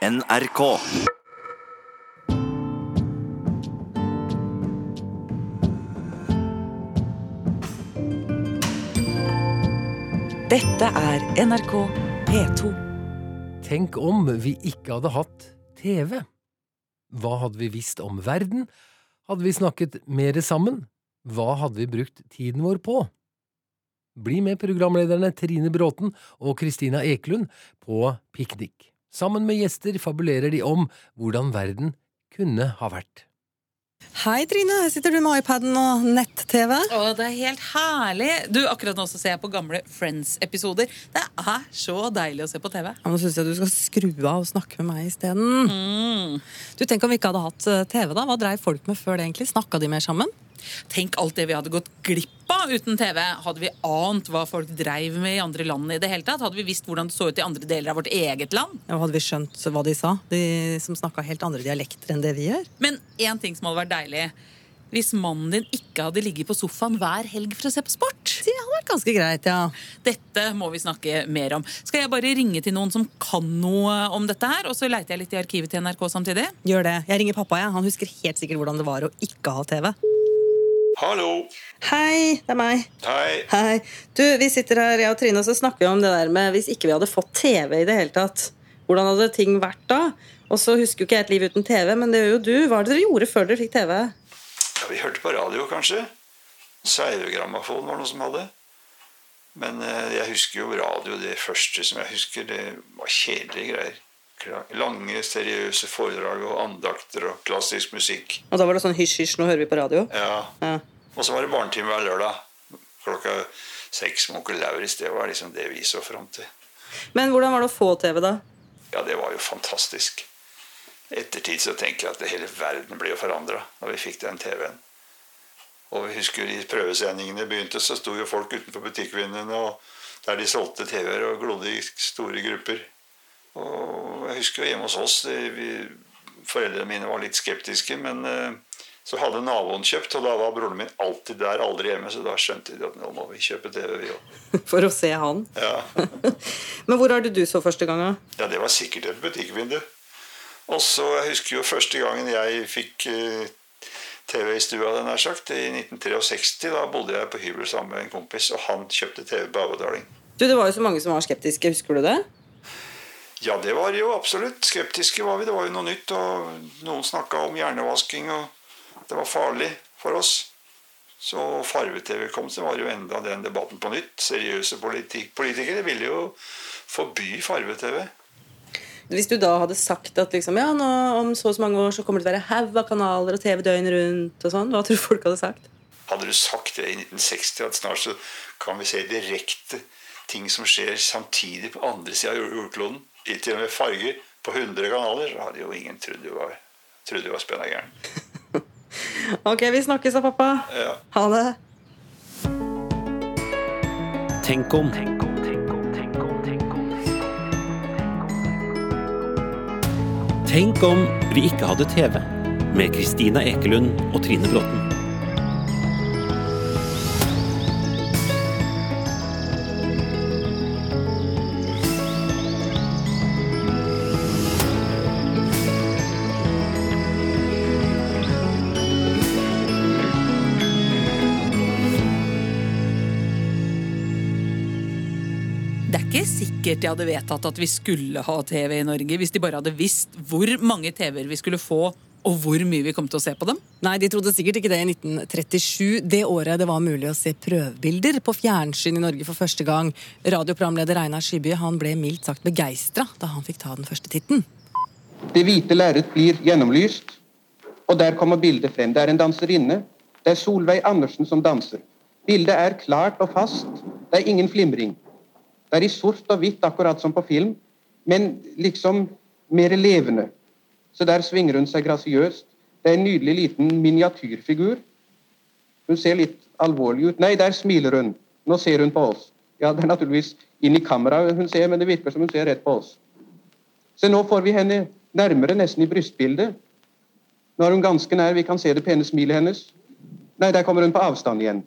NRK. Dette er NRK P2. Tenk om vi ikke hadde hatt TV. Hva hadde vi visst om verden? Hadde vi snakket mer sammen? Hva hadde vi brukt tiden vår på? Bli med programlederne Trine Bråten og Kristina Eklund på piknik. Sammen med gjester fabulerer de om hvordan verden kunne ha vært. Hei, Trine. Her sitter du med iPaden og nett-TV. Å, det er helt herlig. Du, Akkurat nå så ser jeg på gamle Friends-episoder. Det er så deilig å se på TV. Ja, nå syns jeg du skal skru av og snakke med meg isteden. Mm. Du, tenk om vi ikke hadde hatt eh, TV, da. Hva dreiv folk med før det, egentlig? Snakka de mer sammen? Tenk alt det vi hadde gått glipp av uten TV. Hadde vi ant hva folk dreiv med i andre land i det hele tatt? Hadde vi visst hvordan det så ut i andre deler av vårt eget land? Ja, Hadde vi skjønt hva de sa? De som snakka helt andre dialekter enn det vi gjør? Men én ting som hadde vært deilig. Hvis mannen din ikke hadde ligget på sofaen hver helg for å se på sport. Det hadde vært ganske greit, ja. Dette må vi snakke mer om. Skal jeg bare ringe til noen som kan noe om dette her, og så leiter jeg litt i arkivet til NRK samtidig? Gjør det. Jeg ringer pappa, jeg. Han husker helt sikkert hvordan det var å ikke ha TV. Hallo. Hei, det er meg. Hei. Hei. Du, vi sitter her, jeg og Trine, og så snakker vi om det der med hvis ikke vi hadde fått TV i det hele tatt. Hvordan hadde ting vært da? Og så husker jo ikke jeg et liv uten TV, men det gjør jo du. Hva er det dere gjorde før dere fikk TV? Ja, vi hørte på radio, kanskje. Sveivegrammofon var noe som hadde. Men eh, jeg husker jo radio. Det første som jeg husker, det var kjedelige greier. Lange, seriøse foredrag og andakter og klassisk musikk. Og da var det sånn hysj-hysj, nå hører vi på radio. Ja. Ja. Og så var det barnetime hver lørdag. Klokka seks med onkel Lauritz. Det var liksom det vi så fram til. Men hvordan var det å få TV, da? Ja, det var jo fantastisk. Ettertid så tenker jeg at hele verden ble jo forandra da vi fikk den TV-en. Og vi husker i prøvesendingene begynte, så sto jo folk utenfor butikkvinduene og der de solgte TV-er og glodde i store grupper. Og jeg husker jo hjemme hos oss vi, Foreldrene mine var litt skeptiske, men eh, så hadde naboen kjøpt, og da var broren min alltid der, aldri hjemme, så da skjønte de at nå må vi kjøpe TV, vi òg. For å se han. Ja. Men hvor er det du så første gang, da? Ja, det var sikkert et butikkvindu. Og så, Jeg husker jo første gangen jeg fikk eh, TV i stua, den er sagt, i 1963. Da bodde jeg på hybel sammen med en kompis, og han kjøpte TV på avbetaling. Du, Det var jo så mange som var skeptiske, husker du det? Ja, det var jo absolutt. Skeptiske var vi. Det var jo noe nytt. Og noen snakka om hjernevasking, og det var farlig for oss. Så farge-TV kom, så var jo enda den debatten på nytt. Seriøse politik politikere ville jo forby farge-TV. Hvis du da hadde sagt at liksom, ja, nå, om så og så mange år så kommer det til å være haug av kanaler og TV døgnet rundt, og sånn, hva tror du folk hadde sagt? Hadde du sagt det i 1960, at snart så kan vi se direkte ting som skjer samtidig på andre sida av jordkloden, til og med farger, på 100 kanaler, så hadde jo ingen trodd du var, trodd du var spenna gæren. Ok, vi snakkes da, pappa. Ja. Ha det. Tenk om. Tenk om vi ikke hadde TV, med Kristina Ekelund og Trine Bråten. Sikkert de hadde vedtatt at vi skulle ha TV i Norge, hvis de bare hadde visst hvor mange TV-er vi skulle få, og hvor mye vi kom til å se på dem. Nei, De trodde sikkert ikke det i 1937, det året det var mulig å se prøvebilder på fjernsyn i Norge for første gang. Radioprogramleder Einar Skyby han ble mildt sagt begeistra da han fikk ta den første titten. Det hvite lerret blir gjennomlyst, og der kommer bildet frem. Det er en danserinne. Det er Solveig Andersen som danser. Bildet er klart og fast. Det er ingen flimring. Det er i sort og hvitt, akkurat som på film, men liksom mer levende. Så der svinger hun seg grasiøst. Det er en nydelig liten miniatyrfigur. Hun ser litt alvorlig ut. Nei, der smiler hun. Nå ser hun på oss. Ja, det er naturligvis inn i kameraet hun ser, men det virker som hun ser rett på oss. Så nå får vi henne nærmere, nesten i brystbildet. Nå er hun ganske nær, vi kan se det pene smilet hennes. Nei, der kommer hun på avstand igjen.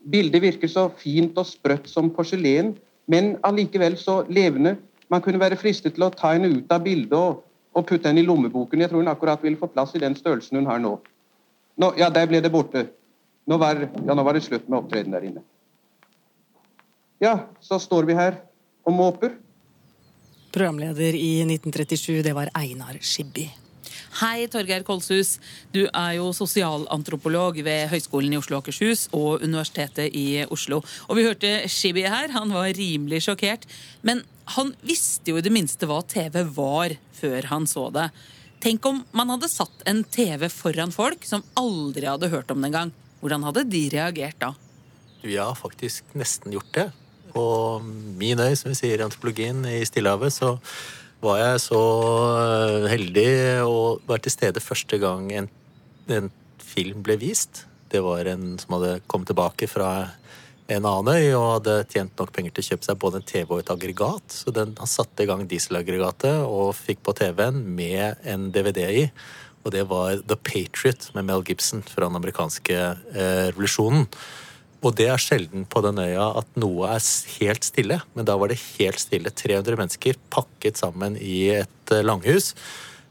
Bildet virker så fint og sprøtt som porselen, men allikevel så levende. Man kunne være fristet til å ta henne ut av bildet og, og putte henne i lommeboken. Jeg tror hun akkurat ville få plass i den størrelsen hun har nå. nå ja, der ble det borte. Nå var, ja, nå var det slutt med opptreden der inne. Ja, så står vi her og måper. Programleder i 1937, det var Einar Skibby. Hei, Torgeir Kolshus. Du er jo sosialantropolog ved Høgskolen i Oslo og Akershus og Universitetet i Oslo. Og vi hørte Shibi her. Han var rimelig sjokkert. Men han visste jo i det minste hva TV var før han så det. Tenk om man hadde satt en TV foran folk som aldri hadde hørt om den engang. Hvordan hadde de reagert da? Vi har faktisk nesten gjort det. På min øy, som vi sier i antropologien, i Stillehavet, så var jeg så eh, heldig å være til stede første gang en, en film ble vist. Det var en som hadde kommet tilbake fra en annen øy og hadde tjent nok penger til å kjøpe seg både en TV og et aggregat. Så den, han satte i gang dieselaggregatet og fikk på TV-en med en DVD i. Og det var The Patriot med Mel Gibson fra den amerikanske eh, revolusjonen. Og det er sjelden på den øya at noe er helt stille, men da var det helt stille. 300 mennesker pakket sammen i et eh, langhus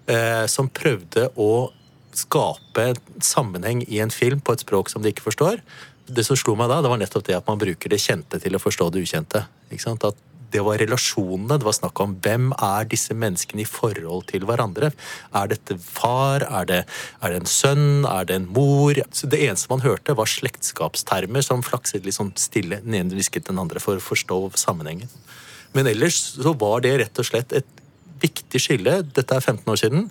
eh, som prøvde å skape en sammenheng i en film på et språk som de ikke forstår. Det som slo meg da, det var nettopp det at man bruker det kjente til å forstå det ukjente. Ikke sant? At det var relasjonene. Det var snakk om hvem er disse menneskene i forhold til hverandre. Er dette far? Er det, er det en sønn? Er det en mor? Så Det eneste man hørte, var slektskapstermer som flakset litt sånn stille. Den hvisket den andre for å forstå sammenhengen. Men ellers så var det rett og slett et viktig skille. Dette er 15 år siden.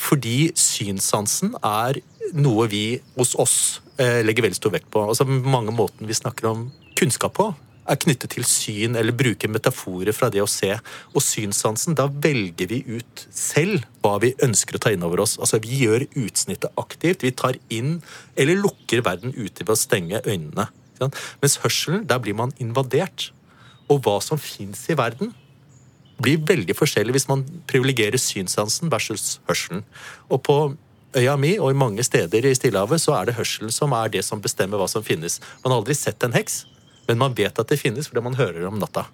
Fordi synssansen er noe vi hos oss eh, legger veldig stor vekt på. Altså Mange måter vi snakker om kunnskap på, er knyttet til syn eller bruker metaforer fra det å se. Og synssansen, da velger vi ut selv hva vi ønsker å ta inn over oss. Altså Vi gjør utsnittet aktivt. Vi tar inn eller lukker verden ute ved å stenge øynene. Mens hørselen, der blir man invadert. Og hva som fins i verden, blir veldig forskjellig hvis man privilegerer synssansen versus hørselen. Og på øya mi og i mange steder i Stillehavet så er det hørselen som er det som bestemmer hva som finnes. Man har aldri sett en heks, men man vet at det finnes fordi man hører om natta.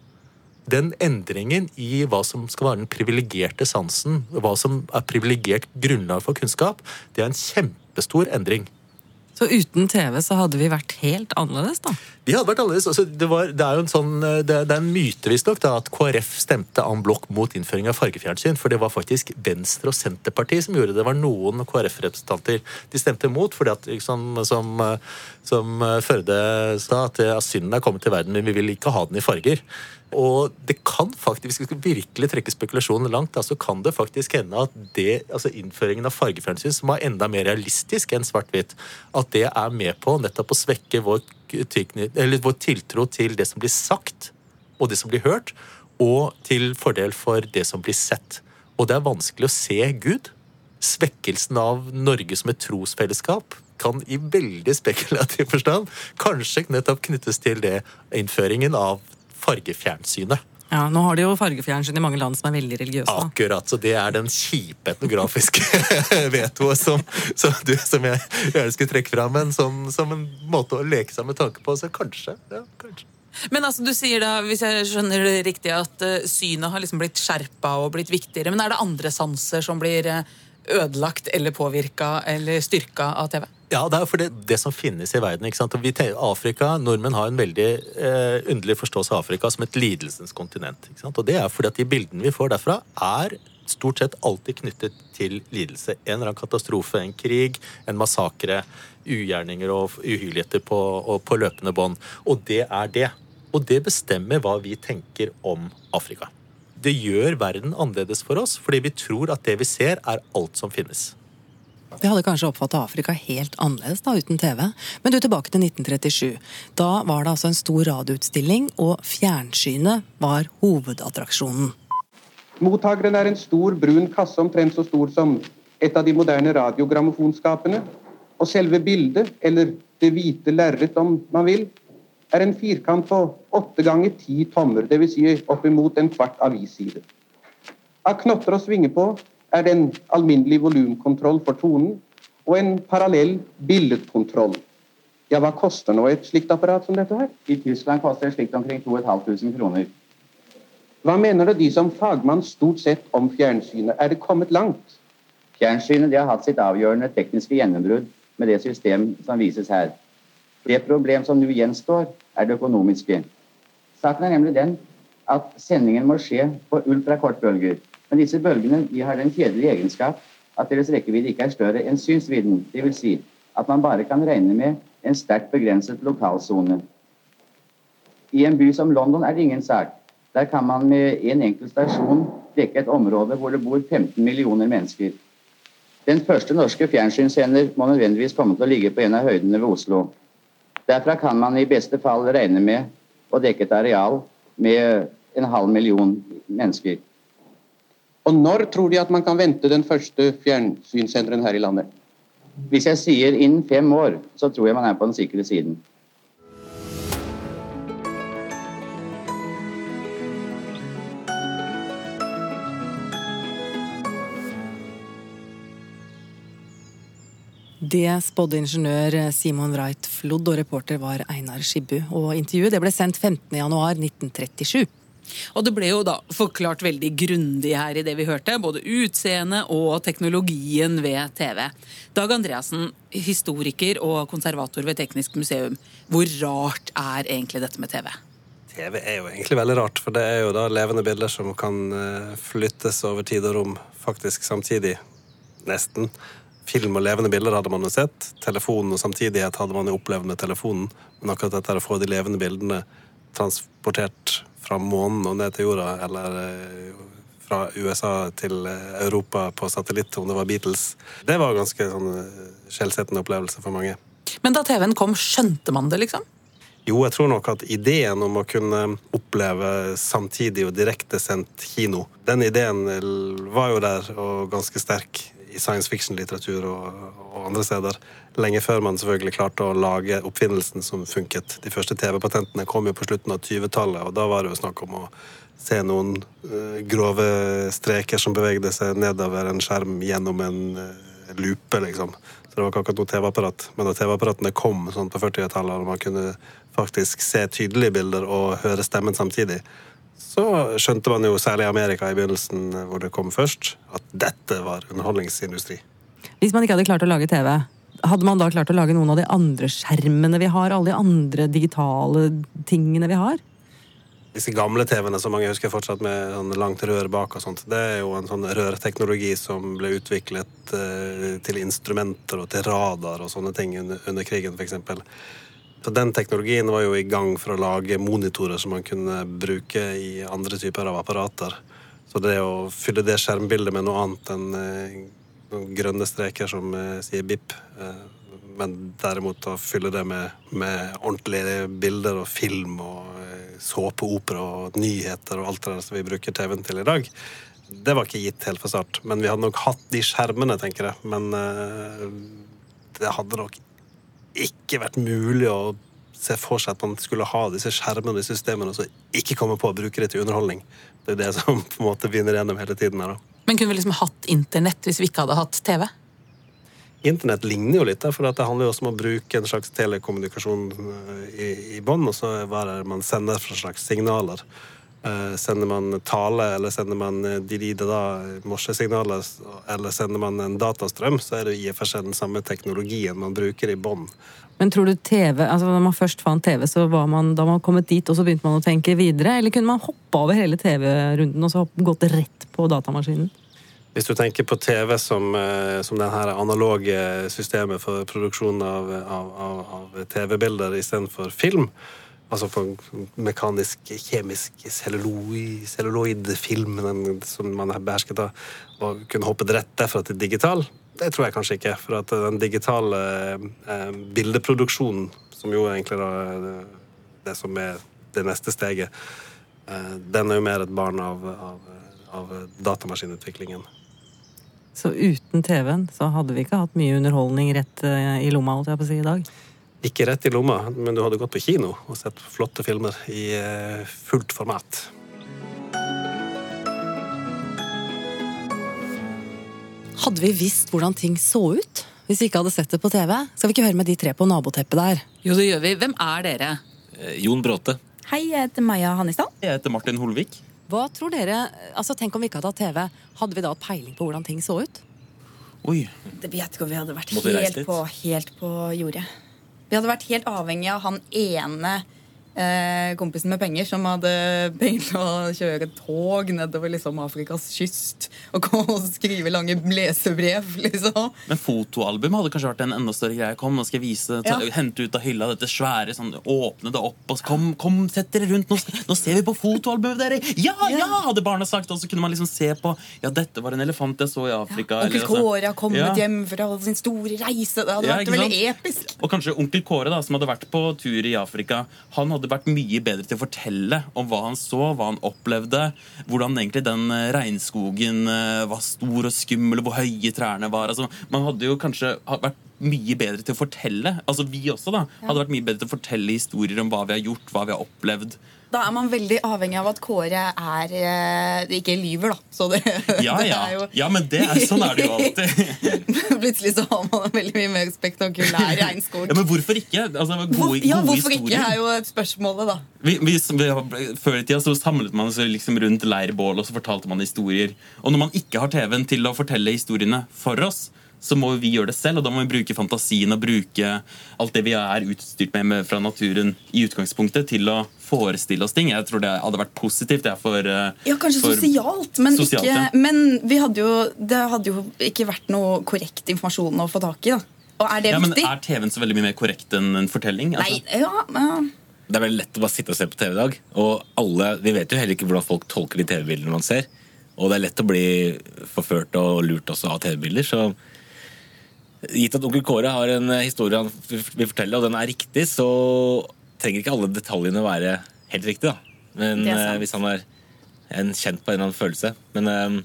Den endringen i hva som skal være den privilegerte sansen, hva som er privilegert grunnlag for kunnskap, det er en kjempestor endring. Så uten TV så hadde vi vært helt annerledes, da? Vi hadde vært annerledes. Altså, det, var, det, er jo en sånn, det, det er en myte visstnok at KrF stemte en blokk mot innføring av fargefjernsyn. For det var faktisk Venstre og Senterpartiet som gjorde det. Det var noen KrF-representanter de stemte mot. fordi at liksom, som, som Førde sa, at synden er kommet til verden, men vi vil ikke ha den i farger. Og det kan faktisk, hvis vi skal virkelig trekke spekulasjonen langt, da, så kan det faktisk hende at det, altså innføringen av fargefjernsyn, som er enda mer realistisk enn svart-hvitt, at det er med på nettopp å svekke vår, vår tiltro til det som blir sagt, og det som blir hørt, og til fordel for det som blir sett. Og det er vanskelig å se Gud. Svekkelsen av Norge som et trosfellesskap kan i veldig spekulativ forstand kanskje nettopp knyttes til det innføringen av fargefjernsynet. Ja, Nå har de jo fargefjernsyn i mange land som er veldig religiøse. Akkurat, så Det er den kjipe etnografiske vetoet som, som, som, jeg gjerne skulle trekke fram, men som, som, en måte å leke seg med tanke på. Så kanskje. ja, kanskje. Men altså, du sier da, hvis jeg skjønner det riktig, at uh, synet har liksom blitt skjerpa og blitt viktigere. Men er det andre sanser som blir uh, ødelagt eller påvirka eller styrka av TV? Ja, det er for det, det som finnes i verden. ikke sant? Vi, Afrika, Nordmenn har en veldig eh, underlig forståelse av Afrika som et lidelsens kontinent. Og det er fordi at de bildene vi får derfra, er stort sett alltid knyttet til lidelse. En eller annen katastrofe, en krig, en massakre, ugjerninger og uhyrligheter på, på løpende bånd. Og det er det. Og det bestemmer hva vi tenker om Afrika. Det gjør verden annerledes for oss, fordi vi tror at det vi ser, er alt som finnes. Vi hadde kanskje oppfatta Afrika helt annerledes da, uten TV. Men du, tilbake til 1937. Da var det altså en stor radioutstilling, og fjernsynet var hovedattraksjonen. Mottakeren er en stor, brun kasse omtrent så stor som et av de moderne radiogrammofonskapene. Og selve bildet, eller det hvite lerret om man vil, er en firkant på åtte ganger ti tommer, dvs. Si oppimot en kvart avisside. Av knotter å svinge på er det en alminnelig volumkontroll for tonen og en parallell billedkontroll. Ja, Hva koster nå et slikt apparat som dette her? I Tyskland koster et slikt omkring 2500 kroner. Hva mener du de som fagmann stort sett om fjernsynet? Er det kommet langt? Fjernsynet det har hatt sitt avgjørende tekniske gjennombrudd med det system som vises her. Det problem som nå gjenstår, er det økonomiske. Saken er nemlig den at sendingen må skje på ultrakortbølger. Men disse bølgene de har den kjedelige egenskap at deres rekkevidde ikke er større enn synsvidden. Dvs. Si at man bare kan regne med en sterkt begrenset lokalsone. I en by som London er det ingen sak. Der kan man med en enkelt stasjon dekke et område hvor det bor 15 millioner mennesker. Den første norske fjernsynssender må nødvendigvis komme til å ligge på en av høydene ved Oslo. Derfra kan man i beste fall regne med å dekke et areal med en halv million mennesker. Og når tror de at man kan vente den første fjernsynssenderen her i landet? Hvis jeg sier innen fem år, så tror jeg man er på den sikre siden. Det spådde ingeniør Simon Wright Flodd, og reporter var Einar Skibbu. Og intervjuet ble sendt 15.1.1937. Og det ble jo da forklart veldig grundig her i det vi hørte, både utseendet og teknologien ved TV. Dag Andreassen, historiker og konservator ved Teknisk museum. Hvor rart er egentlig dette med TV? TV er jo egentlig veldig rart, for det er jo da levende bilder som kan eh, flyttes over tid og rom faktisk samtidig. Nesten. Film og levende bilder hadde man jo sett. Telefonen og samtidighet hadde man jo opplevd med telefonen. Men akkurat dette å få de levende bildene transportert fra månen og ned til jorda, eller eh, fra USA til eh, Europa på satellitt, om det var Beatles. Det var ganske sånn eh, skjellsettende opplevelse for mange. Men da TV-en kom, skjønte man det, liksom? Jo, jeg tror nok at ideen om å kunne oppleve samtidig og direktesendt kino, den ideen var jo der og ganske sterk i science fiction-litteratur og, og, andre steder. Lenge før man selvfølgelig klarte å lage oppfinnelsen som funket. De første TV-patentene kom jo på slutten av 20-tallet, og da var det jo snakk om å se noen uh, grove streker som bevegde seg nedover en skjerm gjennom en uh, lupe, liksom. Så det var ikke akkurat noe TV-apparat. Men da TV-apparatene kom sånn på 40-tallet, og man kunne faktisk se tydelige bilder og høre stemmen samtidig, så skjønte man jo særlig i Amerika i begynnelsen, hvor det kom først, at dette var underholdningsindustri. Hvis man ikke hadde klart å lage TV, hadde man da klart å lage noen av de andre skjermene vi har? Alle de andre digitale tingene vi har? Disse gamle TV-ene som mange husker fortsatt med sånn langt rør bak og sånt, det er jo en sånn rørteknologi som ble utviklet eh, til instrumenter og til radar og sånne ting under, under krigen, f.eks. Så den teknologien var jo i gang for å lage monitorer som man kunne bruke i andre typer av apparater. Så det å fylle det skjermbildet med noe annet enn eh, grønne streker som eh, sier bip, eh, men derimot å fylle det med, med ordentlige bilder og film og såpeopera og nyheter og alt det der som vi bruker TV-en til i dag, det var ikke gitt helt for start. Men vi hadde nok hatt de skjermene, tenker jeg. Men det hadde nok ikke vært mulig å se for seg at man skulle ha disse skjermene i systemene og så ikke komme på å bruke det til underholdning. Det er det som på en måte vinner gjennom hele tiden her. da. Men kunne vi liksom hatt internett hvis vi ikke hadde hatt TV? Internett ligner jo litt, for det handler jo også om å bruke en slags telekommunikasjon eh, i, i bånd, og så hva er det man sender for slags signaler. Eh, sender man tale, eller sender man eh, de-de-da morsesignaler, eller sender man en datastrøm, så er det i og for seg den samme teknologien man bruker i bånd. Men tror du TV, altså når man først fant TV, så var man, da man kommet dit, og så begynte man å tenke videre? Eller kunne man hoppe over hele TV-runden og så gått rett på datamaskinen? Hvis du tenker på TV som, eh, som det her analoge systemet for produksjon av, av, av, av TV-bilder istedenfor film, altså for mekanisk, kjemisk celluloidfilm som man er behersket av, og kunne hoppet rett derfra til digital, det tror jeg kanskje ikke. For at den digitale eh, bildeproduksjonen, som jo egentlig er det som er det neste steget, eh, den er jo mer et barn av, av, av datamaskinutviklingen. Så uten TV-en så hadde vi ikke hatt mye underholdning rett eh, i lomma holdt jeg på å si, i dag? Ikke rett i lomma, men du hadde gått på kino og sett flotte filmer i eh, fullt format. Hadde vi visst hvordan ting så ut hvis vi ikke hadde sett det på TV? Skal vi ikke høre med de tre på naboteppet der? Jo, det gjør vi. Hvem er dere? Eh, Jon Bråte. Hei, jeg heter Maja Hannistad. Jeg heter Martin Holvik. Hva tror dere, altså Tenk om vi ikke hadde hatt TV. Hadde vi da hatt peiling på hvordan ting så ut? Oi. Det vet ikke om vi hadde vært helt på, helt på jordet. Vi hadde vært helt avhengig av han ene kompisen med penger som hadde penger til å kjøre tog nedover liksom Afrikas kyst og og skrive lange lesebrev, liksom. Men fotoalbum hadde kanskje vært en enda større greie. Kom, nå skal jeg vise, ta, Ja. hente ut av hylla dette svære, sånn, åpne det opp og kom, kom, sett dere rundt. Nå, nå ser vi på fotoalbumet dere! Ja, ja! hadde barna sagt. Og så kunne man liksom se på Ja, dette var en elefant jeg så i Afrika. Onkel altså- Kåre har kommet Ja. hjem fra sin store reise. Det hadde Ja, vært veldig episk. Og kanskje onkel Kåre, da, som hadde vært på tur i Afrika, han hadde vært mye bedre til å fortelle om hva han så, hva han opplevde, hvordan egentlig den eh, regnskogen eh, var stor og skummel, og hvor høye trærne var. Altså, man hadde jo kanskje vært mye bedre til å fortelle. Altså Vi også da, hadde vært mye bedre til å fortelle historier om hva vi har gjort, hva vi har opplevd. Da er man veldig avhengig av at Kåre er eh, ikke lyver, da. Så det, Ja, det ja. er jo ja, men det er, sånn er det jo alltid. Plutselig så har man en veldig mye mer spektakulær regnskog. Ja, men hvorfor ikke? Altså, gode, Hvor, ja, hvorfor hvorfor ikke, er jo et spørsmålet, da. Vi, vi, vi, før i tida så samlet man seg liksom rundt leirbål og så fortalte man historier. Og når man ikke har TV-en til å fortelle historiene for oss, så må vi gjøre det selv. Og da må vi bruke fantasien og bruke alt det vi er utstyrt med, med fra naturen i utgangspunktet, til å forestille oss ting. Jeg tror det hadde vært positivt det er for eh, Ja, kanskje for- sosialt, men, Sosialt, ikke, ja. men vi hadde jo, det hadde jo ikke vært noe korrekt informasjon å få tak i. da. Og er det Ja, men? Er TV-en så veldig mye mer korrekt enn en fortelling? Nei, Altså? ja, ja. Det er veldig lett å bare sitte og se på TV i dag. Og alle, Vi vet jo heller ikke hvordan folk tolker de TV-bildene man ser. Og det er lett å bli forført og lurt også av TV-bilder. Så gitt at onkel Kåre har en historie han vil fortelle, og den er riktig, så trenger ikke alle detaljene være helt riktige. da. Men eh, hvis han er en kjent på en eller annen følelse. Men eh,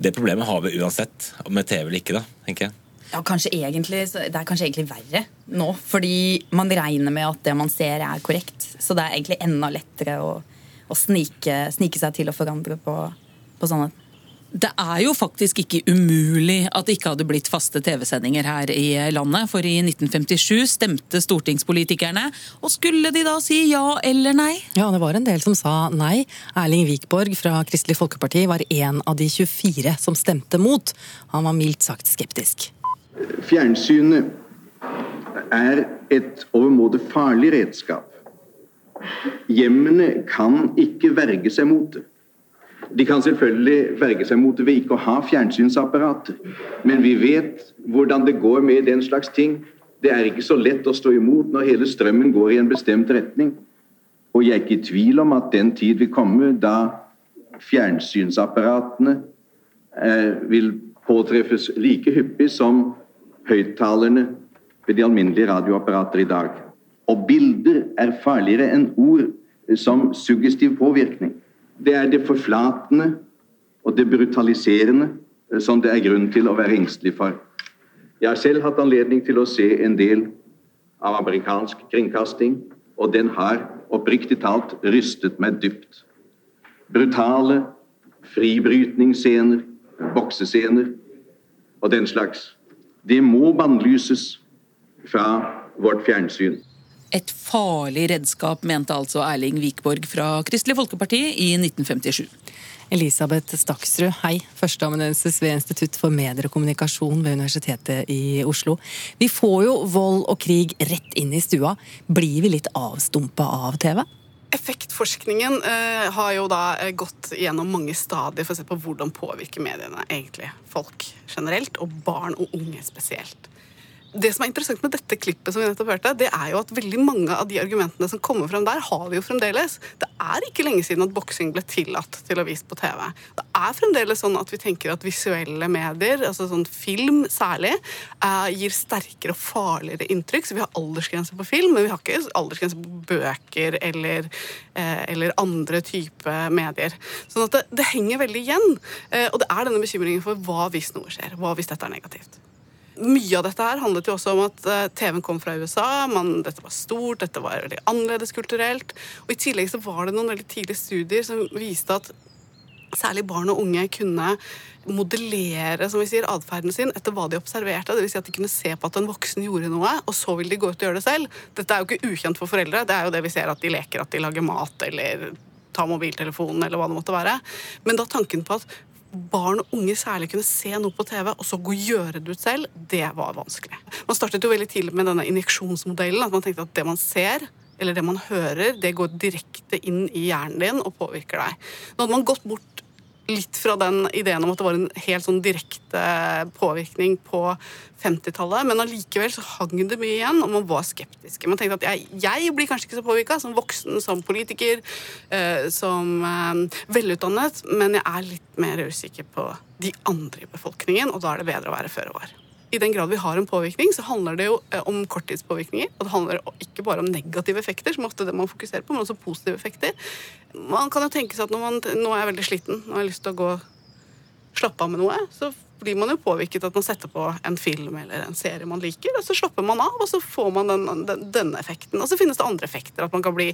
det problemet har vi uansett, med TV eller ikke, da, tenker jeg. ja, kanskje egentlig, så- Det er kanskje egentlig verre nå, fordi man regner med at det man ser, er korrekt. Så det er egentlig enda lettere å, å snike, snike seg til å forandre på, på sånne Det er jo faktisk ikke umulig at det ikke hadde blitt faste TV-sendinger her i landet, for i 1957 stemte stortingspolitikerne, og skulle de da si ja eller nei? Ja, det var en del som sa nei. Erling Wikborg fra Kristelig Folkeparti var en av de 24 som stemte mot. Han var mildt sagt skeptisk. Fjernsynet er et overmåte farlig redskap. Hjemmene kan ikke verge seg mot det. De kan selvfølgelig verge seg mot ved ikke å ha fjernsynsapparater. Men vi vet hvordan det går med den slags ting. Det er ikke så lett å stå imot når hele strømmen går i en bestemt retning. Og jeg er ikke i tvil om at den tid vil komme da fjernsynsapparatene eh, vil påtreffes like hyppig som høyttalerne ved de alminnelige radioapparater i dag. Og bilder er farligere enn ord som suggestiv påvirkning. Det er det forflatende og det brutaliserende eh, som det er grunn til å være engstelig for. Jeg har selv hatt anledning til å se en del av amerikansk kringkasting, og den har oppriktig talt rystet meg dypt. Brutale fribrytningsscener, boksescener og den slags. Det må bannlyses fra vårt fjernsyn. Et farlig redskap, mente altså Erling Wikborg fra Kristelig Folkeparti i 1957. Elisabeth Staksrud, hei. Førsteamanuensis ved Institutt for medier og kommunikasjon ved Universitetet i Oslo. Vi får jo vold og krig rett inn i stua. Blir vi litt avstumpa av TV? Effektforskningen eh, har jo da eh, gått gjennom mange stadier for å se på hvordan påvirker mediene egentlig folk generelt, og barn og unge spesielt. Det som er interessant med dette klippet, som vi nettopp hørte, det er jo at veldig mange av de argumentene som kommer frem der, har vi jo fremdeles. Det er ikke lenge siden at boksing ble tillatt til å vise på TV. Det er fremdeles sånn at vi tenker at visuelle medier, altså sånn film særlig, eh, gir sterkere og farligere inntrykk. Så vi har aldersgrense på film, men vi har ikke aldersgrense på bøker eller, eh, eller andre type medier. Sånn at det, det henger veldig igjen. Eh, og det er denne bekymringen for hva hvis noe skjer, hva hvis dette er negativt. Mye av dette her handlet jo også om at eh, TV-en kom fra USA. Man, dette var stort, dette var veldig annerledes kulturelt. Og I tillegg så var det noen veldig tidlige studier som viste at særlig barn og unge kunne modellere som vi sier, atferden sin etter hva de observerte. Vil si at de kunne se på at en voksen gjorde noe, og så vil de gå ut og gjøre det selv. Dette er jo ikke ukjent for foreldre. Det er jo det vi ser at de leker at de lager mat eller tar mobiltelefonen, eller hva det måtte være. Men da tanken på at barn og unge særlig kunne se noe på TV, og så gå og gjøre det ut selv, det var vanskelig. Man startet jo veldig tidlig med denne injeksjonsmodellen. At man tenkte at det man ser, eller det man hører, det går direkte inn i hjernen din og påvirker deg. Nå hadde man gått bort litt fra den ideen om at det var en helt sånn direkte påvirkning på 50-tallet, men allikevel så hang det mye igjen, og man var skeptiske. Man tenkte at jeg, jeg blir kanskje ikke så påvirka som voksen, som politiker, eh, som eh, velutdannet, men jeg er litt mer usikker på de andre i befolkningen, og da er det bedre å være føre var. I den grad vi har en påvirkning, så handler det jo eh, om korttidspåvirkninger. Og det handler ikke bare om negative effekter, som ofte er det man fokuserer på, men også positive effekter. Man kan jo tenke seg at når man, nå er jeg veldig sliten, nå har lyst til å gå slappe av med noe, så blir man jo påvirket at man setter på en film eller en serie man liker, og så slapper man av, og så får man den, den, denne effekten. Og så finnes det andre effekter, at man kan bli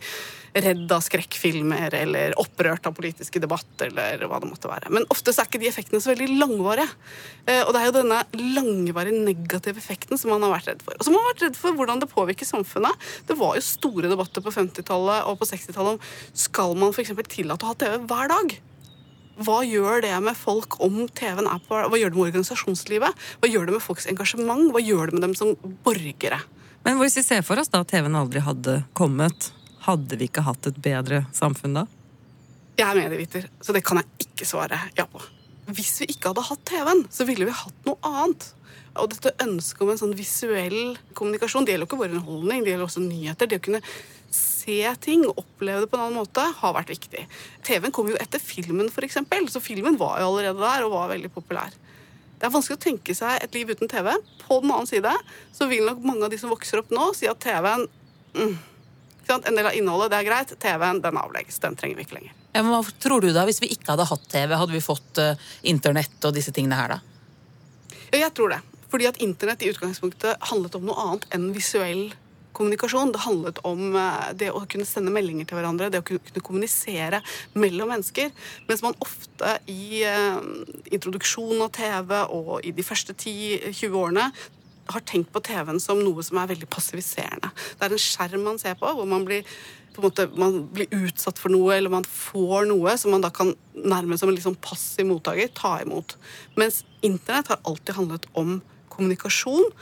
redd av skrekkfilmer eller opprørt av politiske debatter eller hva det måtte være. Men ofte er ikke de effektene så veldig langvarige. Eh, og det er jo denne langvarige negative effekten som man har vært redd for. Og så har man vært redd for hvordan det påvirker samfunnet. Det var jo store debatter på 50-tallet og på 60-tallet om skal man f.eks. tillate å ha TV hver dag. Hva gjør det med folk om TV-en er på Hva gjør det med organisasjonslivet? Hva gjør det med folks engasjement? Hva gjør det med dem som borgere? Men hvis vi ser for oss da at TV-en aldri hadde kommet, hadde vi ikke hatt et bedre samfunn da? Jeg er medieviter, så det kan jeg ikke svare ja på. Hvis vi ikke hadde hatt TV-en, så ville vi hatt noe annet. Og dette ønsket om en sånn visuell kommunikasjon, det gjelder jo ikke bare underholdning, det gjelder også nyheter. Det å kunne se ting oppleve det på en annen måte har vært viktig. TV-en kom jo etter filmen, f.eks., så filmen var jo allerede der og var veldig populær. Det er vanskelig å tenke seg et liv uten TV. På den annen side så vil nok mange av de som vokser opp nå, si at TV-en mm, En del av innholdet, det er greit. TV-en, den avlegges. Den trenger vi ikke lenger. Ja, men hva tror du da, Hvis vi ikke hadde hatt TV, hadde vi fått uh, internett og disse tingene her, da? Ja, jeg tror det. Fordi at internett i utgangspunktet handlet om noe annet enn visuell kommunikasjon. Det handlet om eh, det å kunne sende meldinger til hverandre, det å kunne kommunisere mellom mennesker. Mens man ofte i introduksjon introduksjonen av TV og i de første 10-20 årene har tenkt på TV-en som noe som er veldig passiviserende. Det er en skjerm man ser på, hvor man blir, på måte, man blir utsatt for noe, eller man får noe som man da kan nærmest som en liksom passiv mottaker ta imot. Mens internett har alltid handlet om kommunikasjon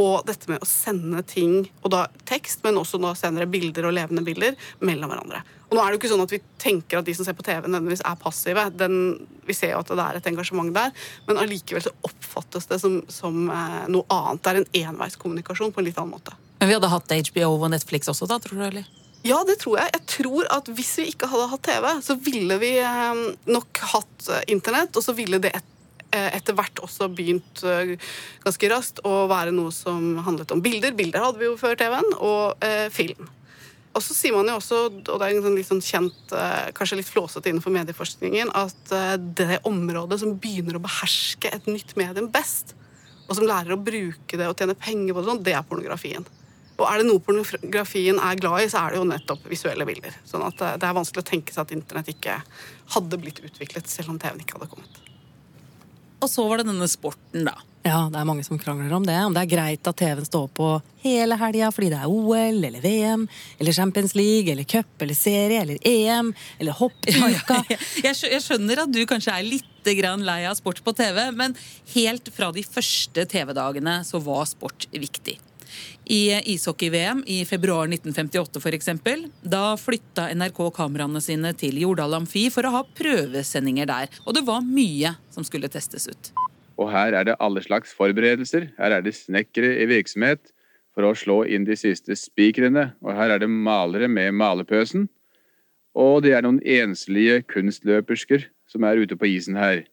og dette med å sende ting, og da tekst, men også nå senere bilder og levende bilder, mellom hverandre. Og nå er det jo ikke sånn at Vi tenker at de som ser på TV, nødvendigvis er passive. Den, vi ser jo at det er et engasjement der, men allikevel så oppfattes det som, som eh, noe annet. Det er en enveiskommunikasjon på en litt annen måte. Men vi hadde hatt HBO og Netflix også, da, tror du? eller? Ja, det tror jeg. Jeg tror at Hvis vi ikke hadde hatt TV, så ville vi eh, nok hatt eh, internett, og så ville det et etter hvert også begynt eh, ganske raskt å være noe som handlet om bilder. Bilder hadde vi jo før TV-en, og eh, film. Og så sier man jo også, og det er en sånn litt sånn kjent, eh, kanskje litt flåsete innenfor medieforskningen, at det området som begynner å beherske et nytt medium best, og som lærer å bruke det og tjene penger på det, sånn, det er pornografien. Og er det noe pornografien er glad i, så er det jo nettopp visuelle bilder. Sånn at det er vanskelig å tenke seg at internett ikke hadde blitt utviklet selv om TV-en ikke hadde kommet. Og så var det denne sporten, da. Ja, det er mange som krangler om det. Om det er greit at TV-en står på hele helga fordi det er OL eller VM eller Champions League eller cup eller serie eller EM eller hoppuka. Ja, ja, ja. Jeg skjønner at du kanskje er litt lei av sport på TV, men helt fra de første TV-dagene så var sport viktig. I ishockey-VM i februar 1958 f.eks. Da flytta NRK kameraene sine til Jordal Amfi for å ha prøvesendinger der. Og det var mye som skulle testes ut. Og her er det alle slags forberedelser. Her er det snekkere i virksomhet for å slå inn de siste spikrene. Og her er det malere med malepøsen. Og det er noen enslige kunstløpersker som er ute på isen her.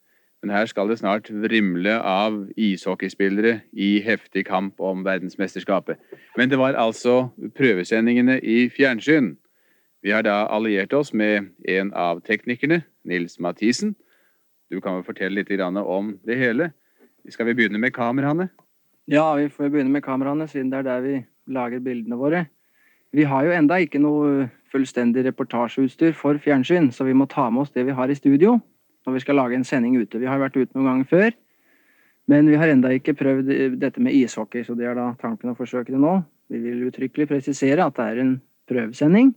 Men her skal det snart vrimle av ishockeyspillere i heftig kamp om verdensmesterskapet. Men det var altså prøvesendingene i fjernsyn. Vi har da alliert oss med en av teknikerne, Nils Mathisen. Du kan vel fortelle litt om det hele. Skal vi begynne med kameraene? Ja, vi får begynne med kameraene, siden det er der vi lager bildene våre. Vi har jo enda ikke noe fullstendig reportasjeutstyr for fjernsyn, så vi må ta med oss det vi har i studio når vi skal lage en sending ute. Vi har vært ute noen ganger før, men vi har enda ikke prøvd dette med ishockey, så det er da tanken å forsøke det nå. Vi vil uttrykkelig presisere at det er en prøvesending,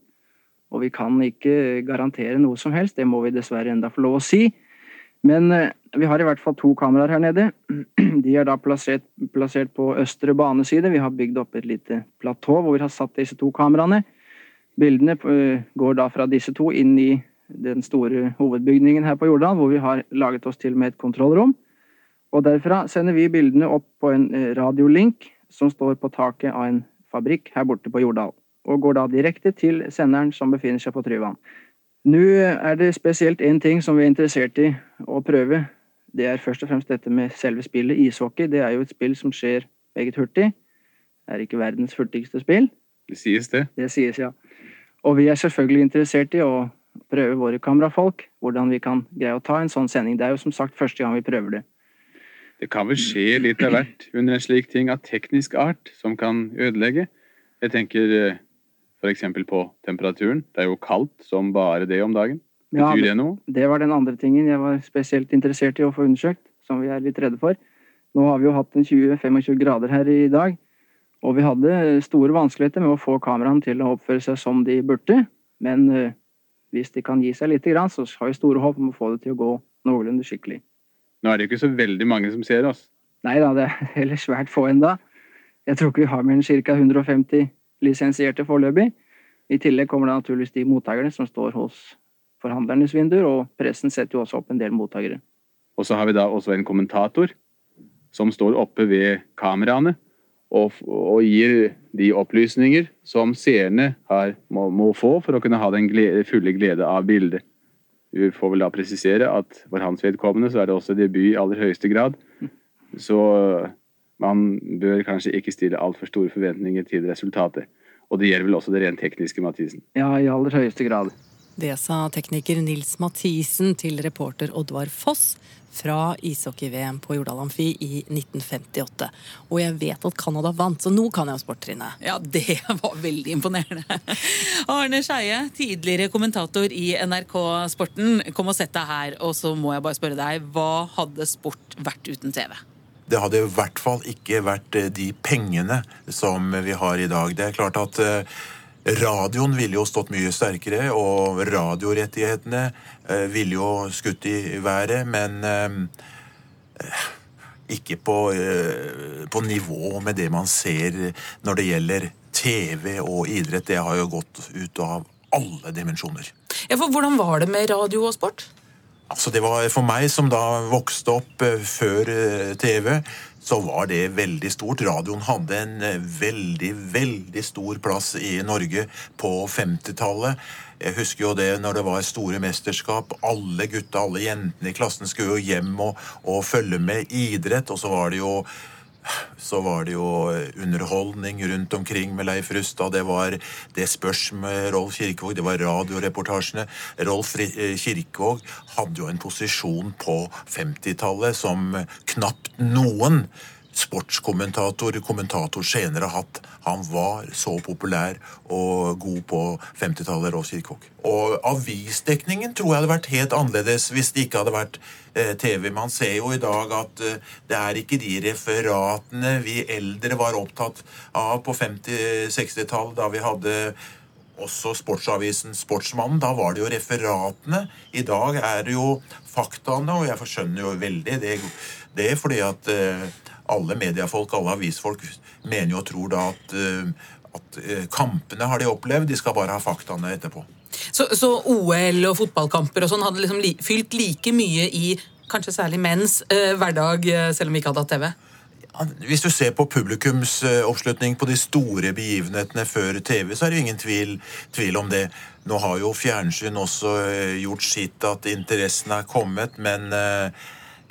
Og vi kan ikke garantere noe som helst, det må vi dessverre enda få lov å si. Men eh, vi har i hvert fall to kameraer her nede. De er da plassert, plassert på østre baneside. Vi har bygd opp et lite platå hvor vi har satt disse to kameraene. Bildene eh, går da fra disse to inn i den store hovedbygningen her på Jordal, hvor vi har laget oss til med et kontrollrom. Og derfra sender vi bildene opp på en eh, radiolink som står på taket av en fabrikk her borte på Jordal, og går da direkte til senderen som befinner seg på Tryvann. Nå er det spesielt én ting som vi er interessert i å prøve. Det er først og fremst dette med selve spillet, ishockey. Det er jo et spill som skjer meget hurtig. Det er ikke verdens hurtigste spill. Det sies, det. Det sies, ja. Og vi er selvfølgelig interessert i å prøve våre kamerafolk, hvordan vi kan greie å ta en sånn sending. Det er jo som sagt første gang vi prøver det. Det kan vel skje litt av hvert under en slik ting av teknisk art som kan ødelegge. Jeg tenker eh, f.eks. på temperaturen. Det er jo kaldt som bare det om dagen. Ja, Betyr det noe? Det var den andre tingen jeg var spesielt interessert i å få undersøkt, som vi er litt redde for. Nå har vi jo hatt en 20-25 grader her i dag, og vi hadde store vanskeligheter med å få kameraene til å oppføre seg som de burde. Men eh, hvis de kan gi seg litt, så har vi store håp om å få det til å gå noenlunde skikkelig. Nå er det jo ikke så veldig mange som ser oss. Nei da, det er heller svært få enda. Jeg tror ikke vi har mer enn ca. 150 lisensierte foreløpig. I tillegg kommer det naturligvis de mottakerne som står hos forhandlernes vinduer, og pressen setter jo også opp en del mottakere. Og så har vi da også en kommentator som står oppe ved kameraene og, og gir de opplysninger som seerne har, må, må, få for å kunne ha den glede, fulle glede av bildet. Vi får vel da presisere at for hans vedkommende så er det også debut i aller høyeste grad. Så man bør kanskje ikke stille altfor store forventninger til resultatet. Og det gjelder vel også det rent tekniske, Mathisen? Ja, i aller høyeste grad. Det sa tekniker Nils Mathisen til reporter Oddvar Foss fra ishockey-VM på Jordal Amfi i 1958. Og jeg vet at Canada vant, så nå kan jeg jo sporttrinnet. Ja, det var veldig imponerende. Arne Skeie, tidligere kommentator i NRK Sporten. Kom og sett deg her, og så må jeg bare spørre deg, hva hadde sport vært uten TV? Det hadde i hvert fall ikke vært eh, de pengene som vi har i dag. Det er klart at eh, Radioen ville jo stått mye sterkere, og radiorettighetene eh, ville jo skutt i været, men eh, ikke på, eh, på, nivå med det man ser når det gjelder TV og idrett. Det har jo gått ut av alle dimensjoner. Ja, for Hvordan var det med radio og sport? Altså det var For meg som da vokste opp før TV, så var det veldig stort. Radioen hadde en eh, veldig, veldig stor plass i Norge på 50-tallet. Jeg husker jo det når det var store mesterskap. Alle gutta, alle jentene i klassen skulle jo hjem og, og følge med idrett. Og så var det jo så var det jo underholdning rundt omkring med Leif Rustad. Det var Det spørs med Rolf Kirkevåg, det var radioreportasjene. Rolf eh, Kirkevåg hadde jo en posisjon på 50-tallet som knapt noen sportskommentator, kommentator senere hatt. Han var så populær og god på 50-tallet, Rolf Kirkevåg. Og avisdekningen tror jeg hadde vært helt annerledes hvis det ikke hadde vært eh, TV. Man ser jo i dag at eh, det er ikke de referatene vi eldre var opptatt av på 50-60-tallet, da vi hadde også sportsavisen Sportsmannen. Da var det jo referatene. I dag er det jo faktaene, og jeg skjønner jo veldig det, det fordi at uh, alle mediefolk, alle avisfolk, mener jo og tror da at, uh, at uh, kampene har de opplevd, de skal bare ha faktaene etterpå. Så, så OL og fotballkamper og sånn hadde liksom li, fylt like mye i kanskje særlig menns hverdag, selv om vi ikke hadde hatt TV? Hvis du ser på publikumsoppslutning på de store begivenhetene før TV, så er det jo ingen tvil, tvil, om det. Nå har jo fjernsyn også gjort sitt at interessen er kommet, men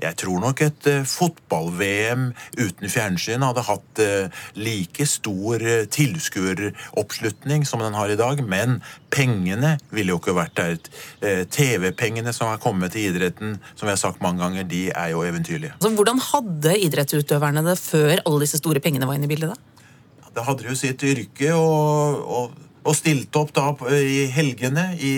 jeg tror nok et uh, fotball-VM uten fjernsyn hadde hatt uh, like stor uh, tilskueroppslutning som den har i dag, men pengene ville jo ikke vært der. TV-pengene som har kommet til idretten, som vi har sagt mange ganger, de er jo eventyrlige. Altså, hvordan hadde idrettsutøverne det før alle disse store pengene var inne i bildet? Da Da hadde de jo sitt yrke og, og og stilte opp da i helgene i,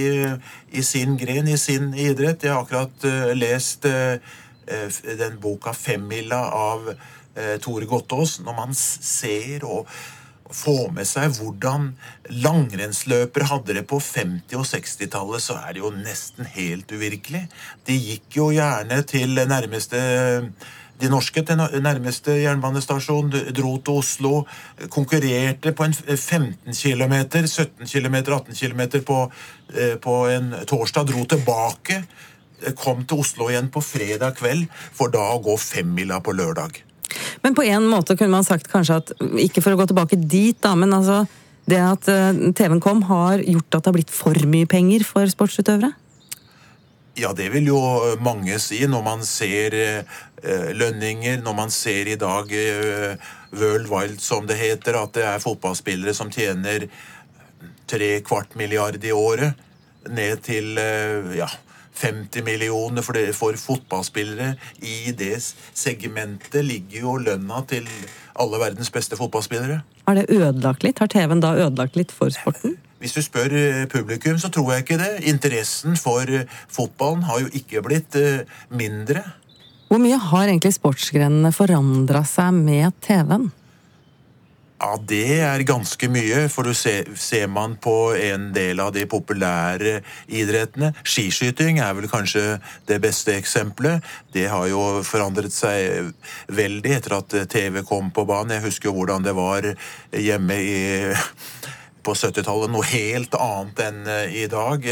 i, sin gren, i sin idrett. Jeg har akkurat uh, lest uh, Eh, den boka 'Femmila' av eh, Tore Gottaas, når man ser og, får med seg hvordan langrennsløpere hadde det på 50- og 60-tallet, så er det jo nesten helt uvirkelig. De gikk jo gjerne til nærmeste de norske til nærmeste jernbanestasjon dro til Oslo, konkurrerte på en 15 km, 17 km, 18 km på, eh, på en torsdag, dro tilbake, kom til Oslo igjen på fredag kveld, for da å gå femmila på lørdag. Men på en måte kunne man sagt kanskje at, ikke for å gå tilbake dit, da, men altså det at eh, TV-en kom, har gjort at det har blitt for mye penger for sportsutøvere? Ja, det vil jo mange si når man ser eh, lønninger, når man ser i dag eh, World Wild, som det heter, at det er fotballspillere som tjener tre kvart milliard i året, ned til eh, ja, 50 millioner for, det, for fotballspillere. I det segmentet ligger jo lønna til alle verdens beste fotballspillere. Har det ødelagt litt? Har TV-en da ødelagt litt for sporten? Hvis du spør eh, publikum, så tror jeg ikke det. Interessen for eh, fotballen har jo ikke blitt eh, mindre. Hvor mye har egentlig sportsgrenene forandra seg med TV-en? Ja, det er ganske mye, for du ser, ser man på en del av de populære idrettene Skiskyting er vel kanskje det beste eksempelet. Det har jo forandret seg veldig etter at TV kom på banen. Jeg husker jo hvordan det var hjemme i, på 70-tallet. Noe helt annet enn i dag.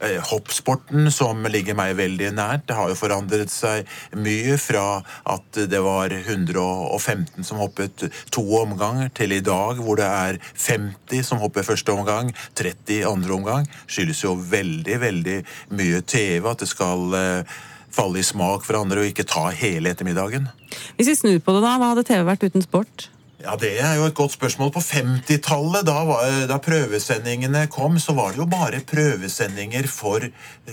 Eh, hoppsporten, som ligger meg veldig nært, det har jo forandret seg mye fra at det var 115 som hoppet to omganger, til i dag hvor det er 50 som hopper første omgang, 30 andre omgang. Skyldes jo veldig, veldig mye TV at det skal eh, falle i smak for andre og ikke ta hele ettermiddagen. Hvis vi snur på det, da, hva hadde TV vært uten sport? Ja, Det er jo et godt spørsmål. På 50-tallet, da, da, prøvesendingene kom, så var det jo bare prøvesendinger for,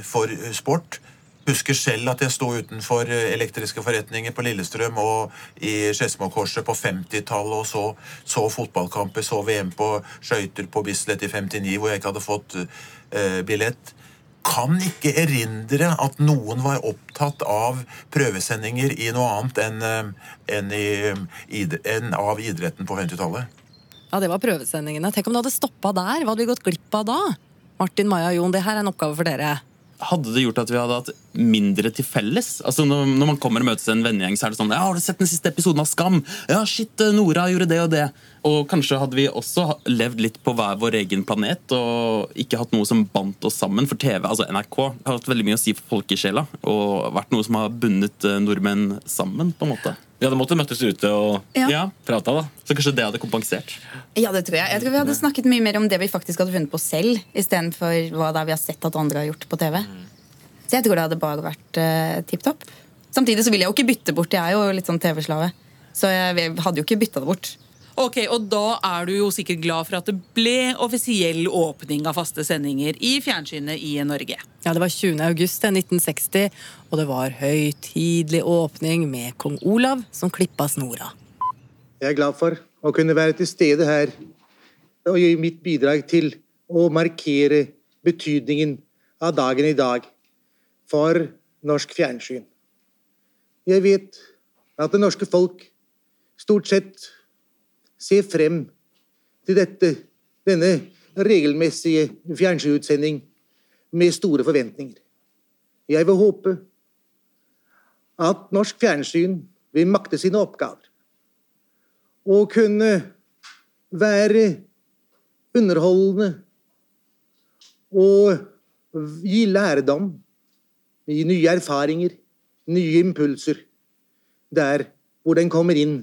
for sport. Husker selv at jeg sto utenfor elektriske forretninger på Lillestrøm og i Skedsmokorset på 50-tallet og så, så, fotballkamper, så VM på skøyter på Bislett i 59 hvor jeg ikke hadde fått uh, billett kan ikke erindre at noen var opptatt av prøvesendinger i noe annet enn, eh, enn, i, enn av idretten på 50-tallet. Ja, det var prøvesendingene. Tenk om det hadde stoppa der. Hva hadde vi gått glipp av da? Martin, Maja, og Jon, det her er en oppgave for dere. Hadde det gjort at vi hadde hatt mindre til felles? Altså Når, når man kommer og møtes en vennegjeng, så er det sånn ja, 'Har du sett den siste episoden av Skam?' 'Ja, shit, Nora gjorde det og det.' Og kanskje hadde vi også levd litt på hver vår egen planet og ikke hatt noe som bandt oss sammen. For TV, altså NRK, har hatt veldig mye å si for folkesjela og vært noe som har bundet nordmenn sammen. på en måte. Vi hadde måttet møttes ute og Ja. prata, da. Så kanskje det hadde kompensert? Ja, det tror jeg. Jeg tror vi hadde snakket mye mer om det vi faktisk hadde funnet på selv, istedenfor hva det er vi har sett at andre har gjort på TV. Så jeg tror det hadde bare vært uh, tipp topp. Samtidig så vil jeg jo ikke bytte bort. Jeg er jo litt sånn TV-slave. Så jeg hadde jo ikke bytta det bort. Ok, og Da er du jo sikkert glad for at det ble offisiell åpning av faste sendinger i fjernsynet i Norge. Ja, Det var 20. august 1960, og det var høytidelig åpning med kong Olav som klippa snora. Jeg er glad for å kunne være til stede her og gi mitt bidrag til å markere betydningen av dagen i dag for norsk fjernsyn. Jeg vet at det norske folk stort sett ser frem til dette, denne regelmessige fjernsynsutsending med store forventninger. Jeg vil håpe at norsk fjernsyn vil makte sine oppgaver og kunne være underholdende og gi lærdom, gi nye erfaringer, nye impulser, der hvor den kommer inn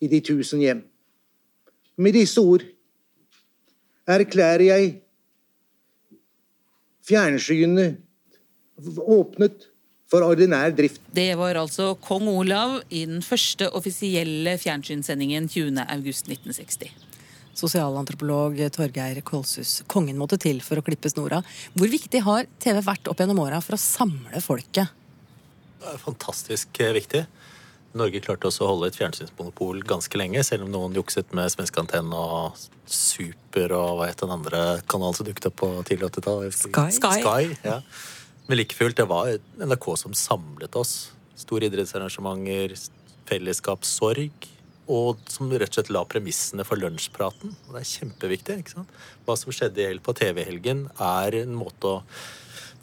i de tusen hjem. Med disse ord erklærer jeg fjernsynet åpnet for ordinær drift. Det var altså kong Olav i den første offisielle fjernsynssendingen 20.8.1960. Sosialantropolog Torgeir Kolshus, kongen måtte til for å klippe snora. Hvor viktig har TV vært opp gjennom åra for å samle folket? Det er fantastisk eh, viktig. Norge klarte også å holde et fjernsynsmonopol ganske lenge, selv om noen jukset med svenske antenne og Super og hva het den andre kanalen som dukket opp på tidlig 80-tall? Sky. Sky. Sky ja. Men like fullt, det var NRK som samlet oss. Store idrettsarrangementer, fellesskap, sorg. og som rett og slett la premissene for lunsjpraten. Og det er kjempeviktig. ikke sant? Hva som skjedde i helg på TV-helgen, er en måte å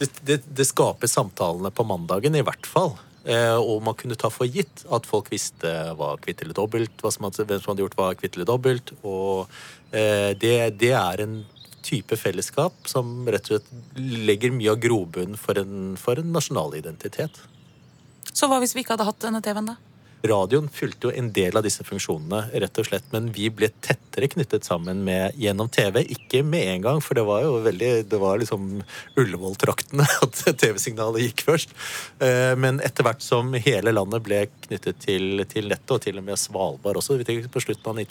det, det, det skaper samtalene på mandagen, i hvert fall. Eh, og man kunne ta for gitt at folk visste hva kvitt eller dobbelt, hva som hadde, hvem som hadde gjort hva kvitt eller dobbelt. Og eh, det, det er en type fellesskap som rett og slett legger mye av grobunnen for for en nasjonal identitet. Så hva hvis vi ikke hadde hatt denne TV-en, da? Radioen fylte jo en del av disse funksjonene, rett og slett, men vi ble tettere knyttet sammen med gjennom TV. Ikke med en gang, for det var jo veldig Det var liksom Ullevål-traktene at TV-signalet gikk først. Eh, men etter hvert som hele landet ble knyttet til, til nettet, og til og med Svalbard også, vi tenker på slutten av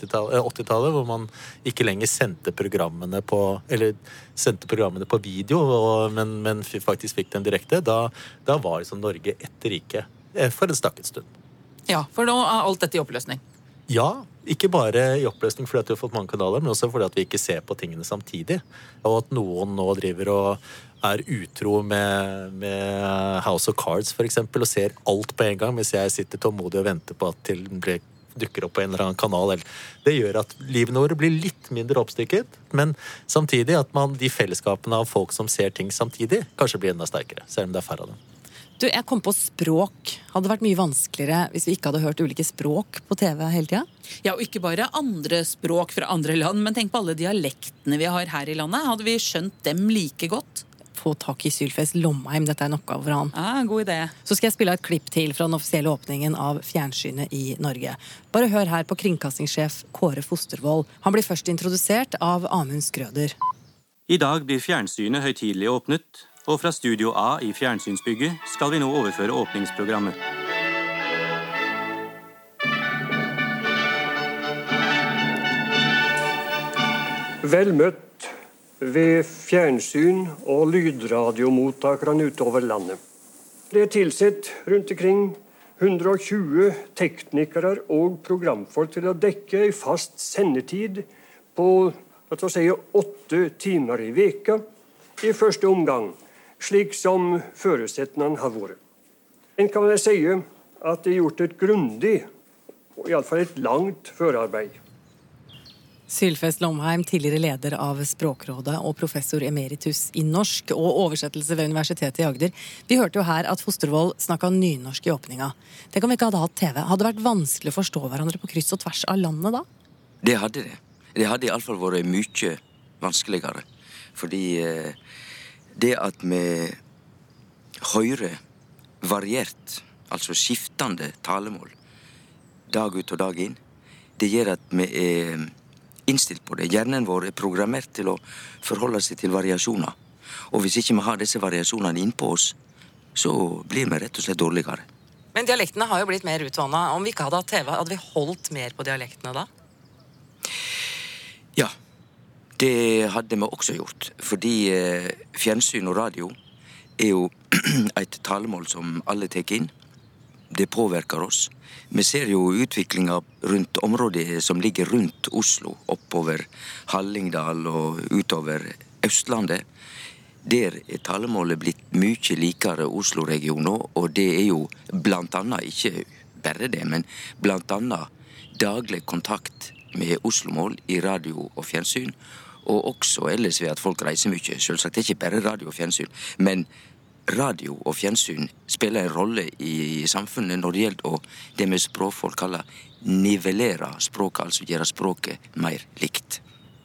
80-tallet, hvor man ikke lenger sendte programmene på Eller sendte programmene på video, men, men faktisk fikk dem direkte, da, da var liksom Norge ett rike eh, for en stakket stund. Ja, for nå er alt dette i oppløsning. Ja, ikke bare i oppløsning fordi at vi har fått mange kanaler, men også fordi at vi ikke ser på tingene samtidig. Og at noen nå driver og er utro med, med House of Cards eksempel, og ser alt på en gang, mens jeg sitter tålmodig og venter på at til den dukker opp på en eller annen kanal. Det gjør at livene våre blir litt mindre oppstykket, men samtidig at man, de fellesskapene av folk som ser ting samtidig, kanskje blir enda sterkere, selv om det er færre av dem. Du, jeg kom på språk. Hadde det vært mye vanskeligere hvis vi ikke hadde hørt ulike språk på TV hele tida? Ja, og ikke bare andre språk fra andre land, men tenk på alle dialektene vi har her i landet. Hadde vi skjønt dem like godt? Få tak i Sylfest Lomheim, dette er en oppgave for han. Ja, god idé. Så skal jeg spille et klipp til fra den offisielle åpningen av fjernsynet i Norge. Bare hør her på kringkastingssjef Kåre Fostervoll. Han blir først introdusert av Amund Skrøder. I dag blir fjernsynet høytidelig åpnet, og fra Studio A i fjernsynsbygget skal vi nå overføre åpningsprogrammet. Vel møtt ved fjernsyn- og lydradiomottakerne utover landet. Det er tilsett rundt omkring 120 teknikere og programfolk til å dekke ei fast sendetid på si, åtte timer i veka i første omgang slik som forutsetningene har vært. En kan vel si at det er gjort et grundig, og iallfall et langt førarbeid. Sylfest Lomheim, tidligere leder av Språkrådet og professor emeritus i norsk og oversettelse ved Universitetet i Agder. Vi hørte jo her at Fostervoll snakka nynorsk i åpninga. Tenk om vi ikke hadde hatt TV. Hadde det vært vanskelig å forstå hverandre på kryss og tvers av landet da? Det hadde det. Det hadde iallfall vært mye vanskeligere. Fordi eh, det at vi hører variert, altså skiftende talemål, dag ut og dag inn, det gjør at vi er innstilt på det. Hjernen vår er programmert til å forholde seg til variasjoner. Og hvis ikke vi har disse variasjonene innpå oss, så blir vi rett og slett dårligere. Men dialektene har jo blitt mer utvanna. Om vi ikke hadde hatt TV, hadde vi holdt mer på dialektene da? Ja, det hadde vi også gjort, fordi eh, fjernsyn og radio er jo et talemål som alle tar inn. Det påvirker oss. Vi ser jo utviklinga rundt området som ligger rundt Oslo, oppover Hallingdal og utover Østlandet. Der er talemålet blitt mye likere Oslo-regionen, og det er jo blant annet, ikke bare det, men blant annet daglig kontakt med Oslo-mål i radio og fjernsyn og også ellers ved at folk reiser mye. Selvsagt ikke bare radio og fjernsyn, men radio og fjernsyn spiller en rolle i samfunnet når det gjelder å det vi språkfolk kaller nivellere språket, altså gjøre språket mer likt.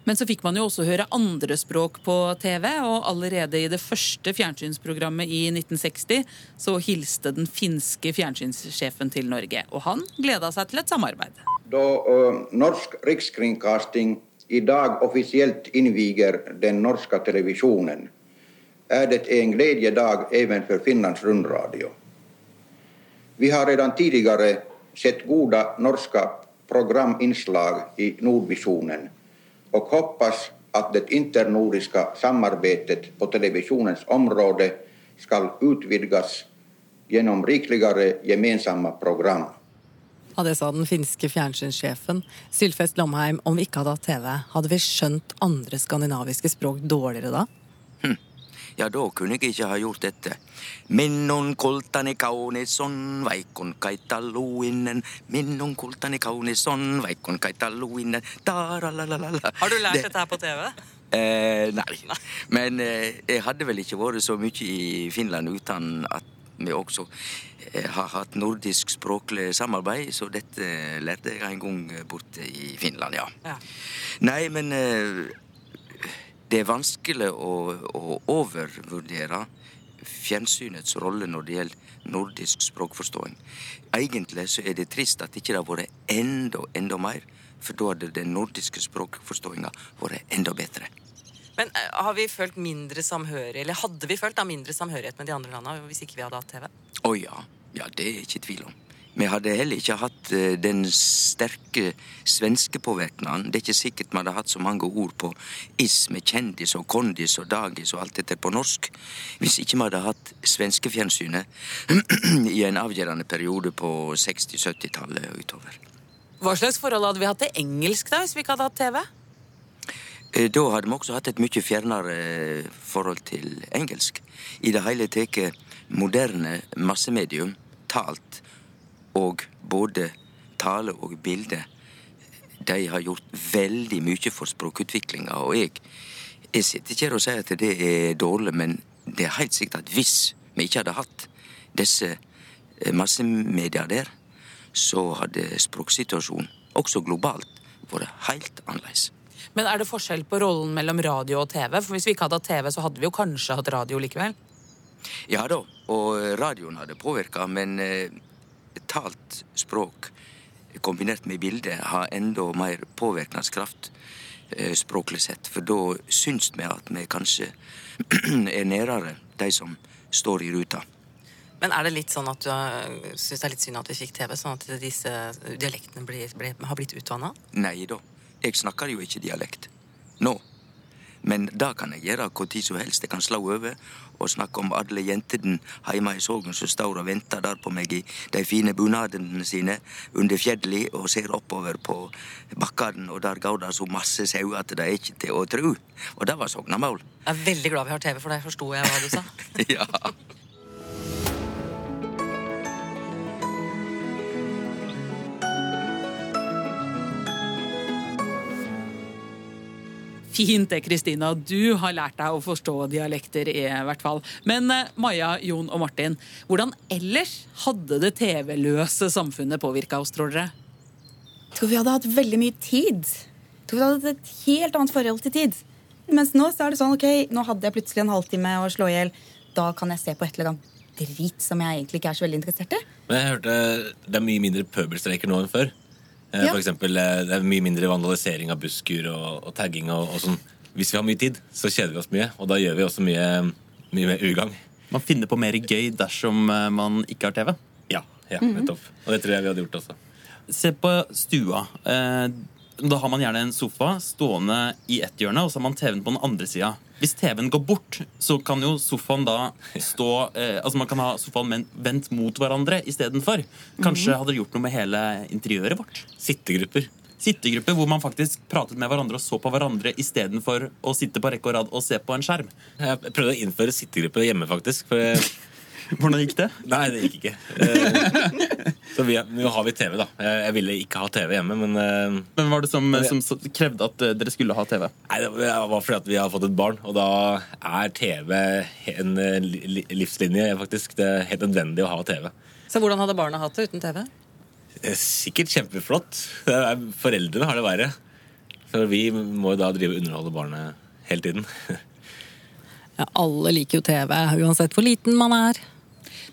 Men så fikk man jo også høre andre språk på TV, og allerede i det første fjernsynsprogrammet i 1960 så hilste den finske fjernsynssjefen til Norge. Og han gleda seg til et samarbeid. Da uh, Norsk Rikskringkasting i dag offisielt inviger den norska televisionen är det en glädjedag även för Finlands rundradio. Vi har redan tidigare sett goda norska programinslag i Nordvisionen och hoppas att det internordiska samarbetet på televisionens område ska utvidgas genom rikligare gemensamma program. Ja, det sa den finske fjernsynssjefen. Sylfest Lomheim, om vi ikke hadde hatt TV, hadde vi skjønt andre skandinaviske språk dårligere da? Hm. ja, da kunne jeg ikke ha gjort dette. Minnon koltani kaunison, vaikon kaitaluinen. Minnon koltani kaunison, vaikon kaitaluinen. Taralalalala. Har du lært Det- dette her på TV? Eh, nei. Men eh, jeg hadde vel ikke vært så mye i Finland uten at vi også eh, har hatt nordisk språklig samarbeid, så dette lærte jeg en gang borte i Finland, ja. Ja. Nei, men eh, det er vanskelig å, å overvurdere fjernsynets rolle når det gjelder nordisk språkforståing. Egentlig så er det trist at ikke det har vært enda, enda mer, for da hadde den nordiske språkforståinga vært enda bedre. Men eh, har vi følt mindre samhørighet, eller hadde vi følt da mindre samhørighet med de andre landa hvis ikke vi hadde hatt TV? Å ja. Ja, det er ikke tvil om. Vi hadde heller ikke hatt eh, den sterke svenske påvirkningen. Det er ikke sikkert vi hadde hatt så mange ord på is med kjendis og kondis og dagis og alt dette på norsk hvis ikke vi hadde hatt svenskefjernsynet i en avgjørende periode på 60-70-tallet og utover. Hva slags forhold hadde vi hatt til engelsk da, hvis vi ikke hadde hatt TV? Eh, Da hadde vi også hatt et mye fjernere eh, forhold til engelsk. I det hele tatt moderne massemedium, talt og både tale og bilde, de har gjort veldig mye for språkutviklinga. Og jeg, jeg sitter ikke her og sier at det er dårlig, men det er helt sikkert at hvis vi ikke hadde hatt disse eh, massemedia der, så hadde språksituasjonen, også globalt, vært helt annerledes. Men er det forskjell på rollen mellom radio og TV? For hvis vi ikke hadde hatt TV, så hadde vi jo kanskje hatt radio likevel. Ja da, og radioen hadde påvirka, men eh, talt språk kombinert med bilde har enda mer påvirkningskraft eh, språklig sett. For da syns vi at vi kanskje er nærere de som står i ruta. Men er det litt sånn at du uh, syns det er litt synd at vi fikk TV, sånn at disse dialektene blir, blir, har blitt utvanna? Nei da, jeg snakker jo ikke dialekt. Nå. Men det kan jeg gjøre hvor tid som helst. Jeg kan slå over og snakke om alle jentene hjemme i Sogn som står og venter der på meg i de fine bunadene sine under fjellet og ser oppover på bakkene, og der går det så masse sau at det er ikke til å tru. Og det var sognamål. Jeg er veldig glad vi har TV, for der forsto jeg hva du sa. ja. Fint det, Kristina. Du har lært deg å forstå dialekter, i hvert fall. Men eh, Maja, Jon og Martin, hvordan ellers hadde det TV-løse samfunnet påvirka oss, tror dere? Jeg tror vi hadde hatt veldig mye tid. Jeg tror vi hadde hatt et helt annet forhold til tid. Mens nå så er det sånn, ok, nå hadde jeg plutselig en halvtime å slå i hjel. Da kan jeg se på et eller annet drit som jeg egentlig ikke er så veldig interessert i. Men jeg hørte det er mye mindre pøbelstreker nå enn før. Eh, Ja. For eksempel, eh, det er mye mindre vandalisering av busskur og, og tagging og, og sånn. Hvis vi har mye tid, så kjeder vi oss mye, og da gjør vi også mye, mye mer ugagn. Man finner på mer gøy dersom eh, man ikke har TV. Ja, ja Mhm. nettopp. Og det tror jeg vi hadde gjort også. Se på stua. Da har man gjerne en sofa stående i ett hjørne, og så har man TV-en på den andre sida. Hvis TV-en går bort, så kan jo sofaen da stå eh, Altså man kan ha sofaen vendt mot hverandre istedenfor. Kanskje Mhm. hadde det gjort noe med hele interiøret vårt. Sittegrupper. Sittegrupper hvor man faktisk pratet med hverandre og så på hverandre istedenfor å sitte på rekke og rad og se på en skjerm. Jeg prøvde å innføre sittegrupper hjemme, faktisk. For jeg... Hvordan gikk det? Nei, det gikk ikke. Eh, Så vi, nå har vi TV, da. Jeg, ville ikke ha TV hjemme, men Men Hvem var det som, som krevde at eh, dere skulle ha TV? Nei, Det var fordi at vi har fått et barn, og da er TV en eh, livslinje, faktisk. Det er helt nødvendig å ha TV. Så hvordan hadde barna hatt det uten TV? Eh, Sikkert kjempeflott. Foreldrene har det verre. For vi må jo da drive og underholde barnet hele tiden. Ja, alle liker jo TV, uansett hvor liten man er.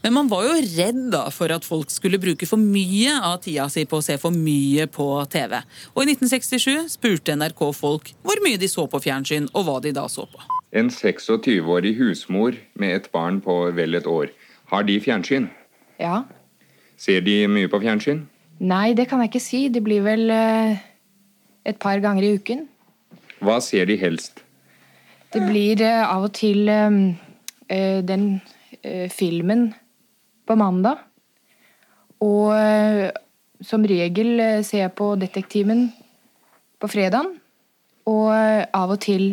Men man var jo redd da for at folk skulle bruke for mye av tida si på å se for mye på TV. Og i 1967 spurte NRK folk hvor mye de så på fjernsyn, og hva de da så på. En 26-årig husmor med et barn på vel et år. Har de fjernsyn? Ja. Ser de mye på fjernsyn? Nei, det kan jeg ikke si. Det blir vel eh, et par ganger i uken. Hva ser de helst? Det blir eh, av og til eh, den filmen på mandag. Og eh, som regel eh, ser jeg på Detektimen på fredagen. Og eh, av og til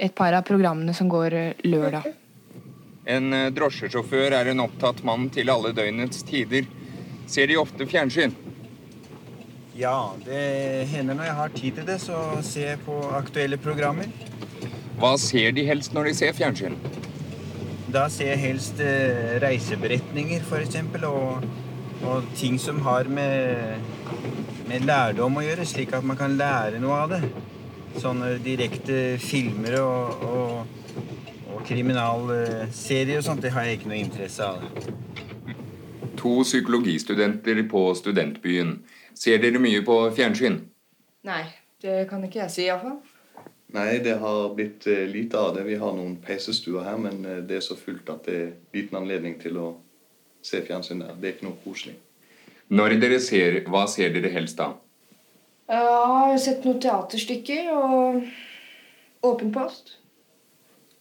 et par av programmene som går lørdag. En drosjesjåfør er en opptatt mann til alle døgnets tider. Ser de ofte fjernsyn? Ja, det hender når jeg har tid til det, så ser jeg på aktuelle programmer. Hva ser de helst når de ser fjernsyn? Da ser jeg helst eh, reiseberetninger, f.eks., og, og ting som har med, med lærdom å gjøre, slik at man kan lære noe av det. Sånne direkte filmer og, og, og kriminalserier og sånt, det har jeg ikke noe interesse av. To psykologistudenter på studentbyen. Ser dere mye på fjernsyn? Nei, det kan ikke jeg si iallfall. Nei, det har blitt eh, lite av det. Vi har noen PC-stuer her, men eh, det er så fullt at det er liten anledning til å se fjernsyn der. Det er ikke noe koselig. Når dere ser, hva ser dere helst da? Ja, jeg har sett noen teaterstykker og Åpen post.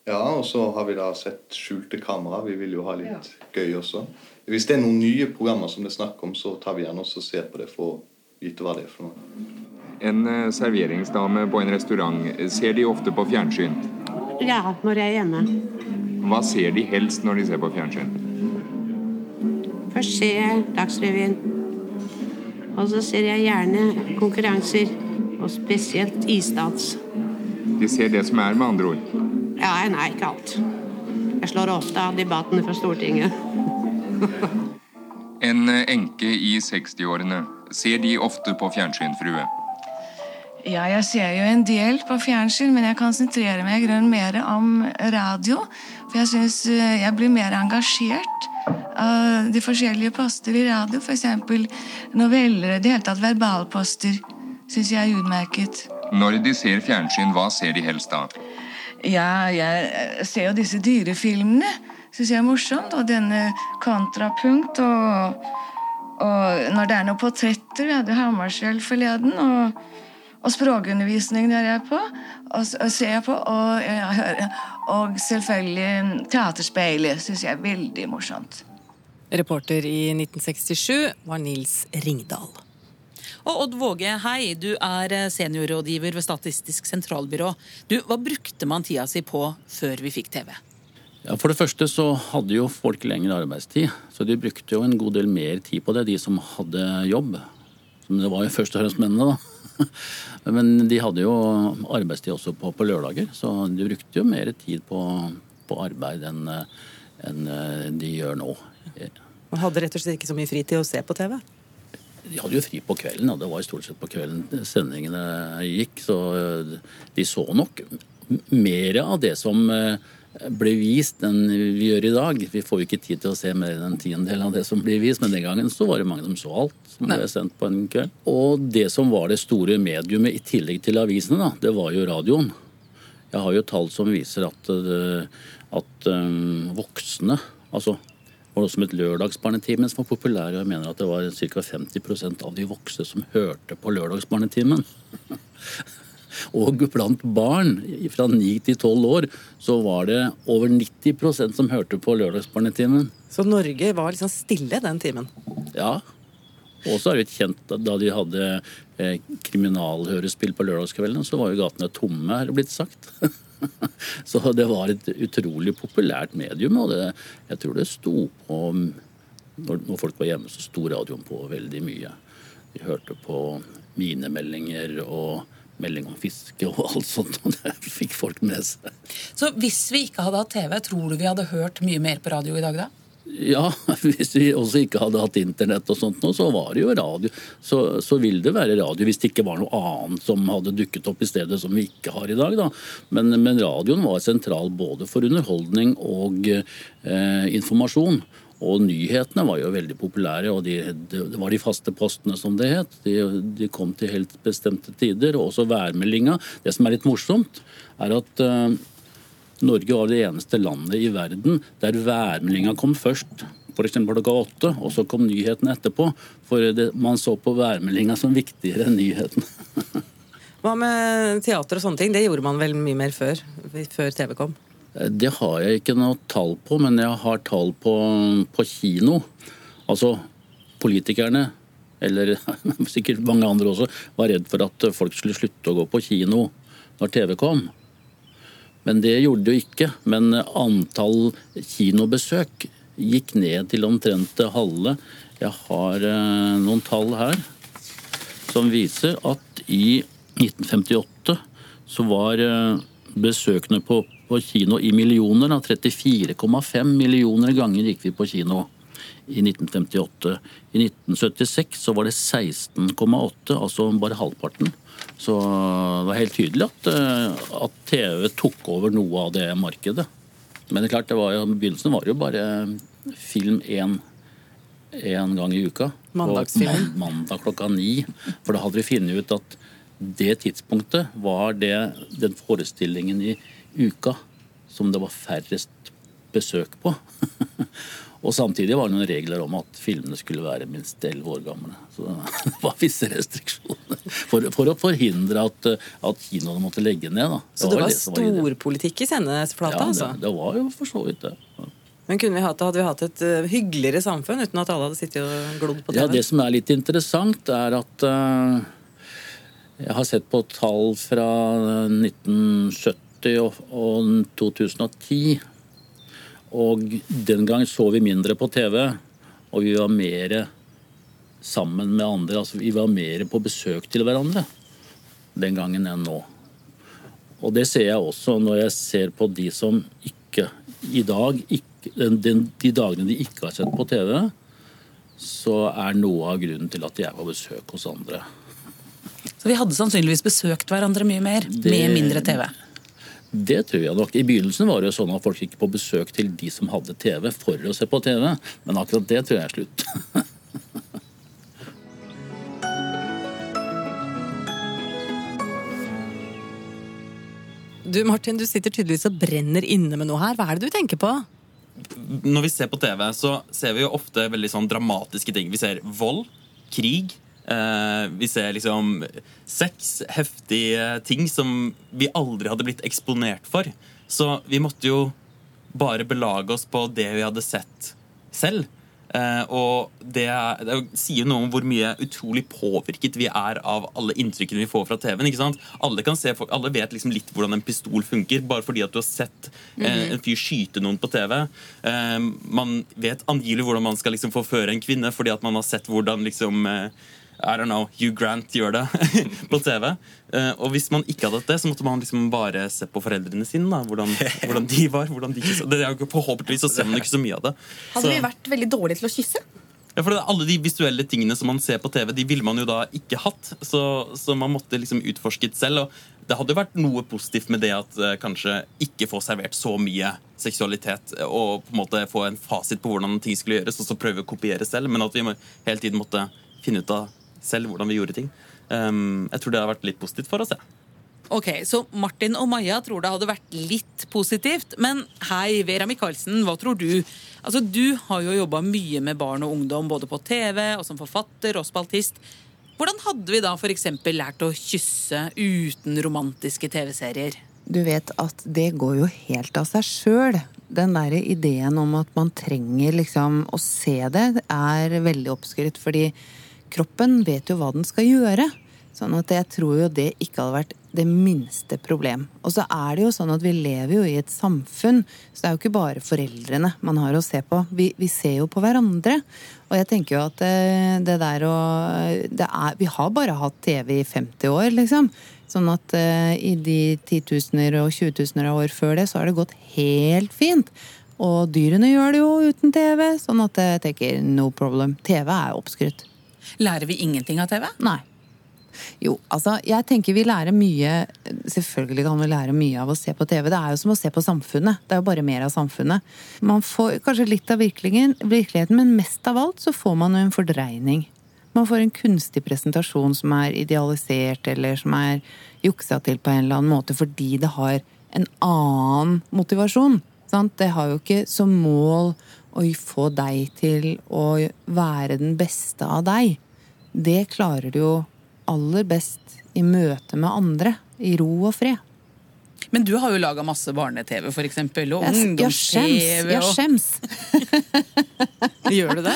Ja, og så har vi da sett skjulte kamera. Vi vil jo ha litt gøy også. Hvis det er noen nye programmer som det er snakk om, så tar vi gjerne også og ser på det for å vite hva det er for noe. En eh, serveringsdame på en restaurant. Ser de ofte på fjernsyn? Ja, når jeg er hjemme. Hva ser de helst når de ser på fjernsyn? Først ser jeg Dagsrevyen. Og så ser jeg gjerne konkurranser, og spesielt isdans. De ser det som er, med andre ord. Ja, nei, ikke alt. Jeg slår ofte av debattene fra Stortinget. En enke i 60-årene. Ser de ofte på fjernsyn, frue? Ja, jeg ser jo en del på fjernsyn, men jeg konsentrerer meg mer om radio. For jeg syns jeg blir mer engasjert av de forskjellige poster i radio. F.eks. noveller, i det hele tatt verbalposter, syns jeg er utmerket. Når de ser fjernsyn, hva ser de helst da? Ja, jeg ser jo disse dyrefilmene. Syns jeg er morsomt. Og denne kontrapunkt og, og når det er noen portretter. Vi hadde Hammarskjöld forleden. og og språkundervisningen gjør jeg på, og, og ser jeg på, og, jeg hører, og selvfølgelig Teaterspeilet syns jeg er veldig morsomt. Reporter i 1967 var Nils Ringdal. Og Odd Våge, hei. Du er seniorrådgiver ved Statistisk sentralbyrå. Du, Hva brukte man tida si på før vi fikk TV? Ja, For det første så hadde jo folk lengre arbeidstid, så de brukte jo en god del mer tid på det, de som hadde jobb. Som det var jo først og fremst mennene, da. Men de hadde jo arbeidstid også på, på lørdager, så de brukte jo mer tid på, på arbeid enn enn de gjør nå. Man hadde rett og slett ikke så mye fritid å se på TV? De hadde jo fri på kvelden, og det var stort sett på kvelden sendingene gikk. Så de så nok mer av det som ble vist enn vi gjør i dag. Vi får jo ikke tid til å se mer enn en tiendedel av det som blir vist, men den gangen så var det mange som så alt som ble sendt på en kveld. Og det som var det store mediumet i tillegg til avisene, da, det var jo radioen. Jeg har jo tall som viser at, at um, voksne altså var det som et lørdagsbarnetimen som var populær. Jeg mener at det var ca. 50% av de voksne som hørte på lørdagsbarnetimen. Og blant barn fra 9 til 12 år så var det over 90% som hørte på Lørdagsbarnetimen. Så Norge var liksom stille den timen? Ja. Og så er det kjent at da de hadde eh, kriminalhørespill på lørdagskvelden, så var jo gatene tomme, er det blitt sagt. så det var et utrolig populært medium, og det, jeg tror det sto på når, når folk var hjemme, så sto radioen på veldig mye. De hørte på minemeldinger og melding om fiske og alt sånt. Og det fikk folk med seg. Så hvis vi ikke hadde hatt TV, tror du vi hadde hørt mye mer på radio i dag da? Ja, hvis vi også ikke hadde hatt internett og sånt, så var det jo radio. Så, så vil det være radio hvis det ikke var noe annet som hadde dukket opp i stedet som vi ikke har i dag. Da. Men, men radioen var sentral både for underholdning og eh, informasjon. Og nyhetene var jo veldig populære, og de, det var de faste postene, som det het. De, de, kom til helt bestemte tider. Og også værmeldinga. Det som er litt morsomt, er at uh, Norge var det eneste landet i verden der værmeldinga kom først. F.eks. klokka åtte, og så kom nyhetene etterpå. For det, man så på værmeldinga som viktigere enn nyhetene. Hva med teater og sånne ting? Det gjorde man vel mye mer før, før TV kom? Det har jeg ikke noe tall på, men jeg har tall på, på kino. Altså politikerne, eller sikkert mange andre også, var redd for at folk skulle slutte å gå på kino når TV kom. Men det gjorde det jo ikke. Men antall kinobesøk gikk ned til omtrent det halve. Jeg har eh, noen tall her som viser at i 1958 så var eh, besøkende på, på kino i millioner. 34,5 millioner ganger gikk vi på kino i 1958. I 1976 så var det 16,8, altså bare halvparten. Så det var helt tydelig at, eh, at TV tok over noe av det markedet. Men det er klart, det var jo, begynnelsen var jo bare film én en gang i uka. Mandagsfilm. Mandag klokka ni. For da hadde vi funnet ut at det tidspunktet var det, den forestillingen i uka som det var færrest besøk på. Og samtidig var det noen regler om at filmene skulle være minst 11 år gamle. Så det var visse restriksjoner for, for å forhindre at, at kinoene måtte legge ned. Da. Så det var var storpolitikk i sendeflata, Ja, altså? det, det var jo for så vidt det. Men kunne vi hatt, hadde vi hatt et eh, hyggeligere samfunn uten at alle hadde sittet og glodd på TV? Ja, Det som er litt interessant, er at eh, jeg har sett på tall fra 1970 og, og 2010. Og den gang så vi mindre på TV, og vi var mer sammen med andre. Altså vi var mer på besøk til hverandre den gangen enn nå. Og det ser jeg også når jeg ser på de som ikke i dag ikke, den, De dagene de ikke har sett på TV, så er noe av grunnen til at de er på besøk hos andre. Så vi hadde sannsynligvis besøkt hverandre mye mer Det- med mindre TV. Det tror jeg nok. I begynnelsen var det jo sånn at folk gikk på besøk til de som hadde TV, for å se på TV. Men akkurat det tror jeg er slutt. Du Martin, du sitter tydeligvis og brenner inne med noe her. Hva er det du tenker på? Når vi ser på TV, så ser vi jo ofte veldig sånn dramatiske ting. Vi ser vold, krig. Eh, vi ser liksom sex, heftige ting som vi aldri hadde blitt eksponert for. Så vi måtte jo bare belage oss på det vi hadde sett selv. Eh, og det, det sier noe om hvor mye utrolig påvirket vi er av alle inntrykkene vi får fra TV-en. Alle, kan se, alle vet liksom litt hvordan en pistol funker, bare fordi at du har sett eh, Mhm. en fyr skyte noen på TV. Man vet angivelig hvordan man skal liksom forføre en kvinne, fordi at man har sett hvordan liksom I don't know, Hugh Grant gjør det på TV. Uh, og hvis man ikke hadde hatt det, så måtte man liksom bare se på foreldrene sine. da, Hvordan, hvordan de var. hvordan de ikke, det er jo Forhåpentligvis så ser man ikke så mye av det. Hadde Så- vi vært veldig dårlige til å kysse? ja, for det, Alle de visuelle tingene som man ser på TV, de ville man jo da ikke hatt. Så, så man måtte liksom utforsket selv. og Det hadde jo vært noe positivt med det at uh, kanskje ikke få servert så mye seksualitet eh, og på en måte få en fasit på hvordan ting skulle gjøres, og så prøve å kopiere selv. Men at vi må, hele tiden måtte finne ut av selv hvordan vi gjorde ting. Um, jeg tror det har vært litt positivt for oss. Ja. Ok, Så Martin og Maja tror det hadde vært litt positivt. Men hei, Vera Michaelsen, hva tror du? Altså, Du har jo jobba mye med barn og ungdom, både på TV og som forfatter og spaltist. Hvordan hadde vi da f.eks. lært å kysse uten romantiske TV-serier? Du vet at det går jo helt av seg sjøl. Den der ideen om at man trenger liksom å se det, er veldig oppskrytt. Fordi kroppen vet jo hva den skal gjøre. Sånn at jeg tror jo det ikke hadde vært det minste problem. Og så er det jo sånn at vi lever jo i et samfunn, så det er jo ikke bare foreldrene man har å se på. Vi, vi ser jo på hverandre. Og jeg tenker jo at eh, det der å det er, Vi har bare hatt TV i 50 år, liksom. Sånn at eh, i de titusener og tjuetusener av år før det, så har det gått helt fint. Og dyrene gjør det jo uten TV, sånn at jeg tenker no problem. TV er oppskrytt. Lærer vi ingenting av TV? Nei. Jo, altså, jeg tenker vi lærer mye Selvfølgelig kan vi lære mye av å se på TV. Det er jo som å se på samfunnet. Det er jo bare mer av samfunnet. Man får kanskje litt av virkeligheten, men mest av alt så får man jo en fordreining. Man får en kunstig presentasjon som er idealisert, eller som er juksa til på en eller annen måte fordi det har en annen motivasjon. Sant? Det har jo ikke som mål å få deg til å være den beste av deg. Det klarer du jo aller best i møte med andre, i ro og fred. Men du har jo laga masse barne-TV, eksempel, og ungdoms-TV. jeg skjems. Gjør du det?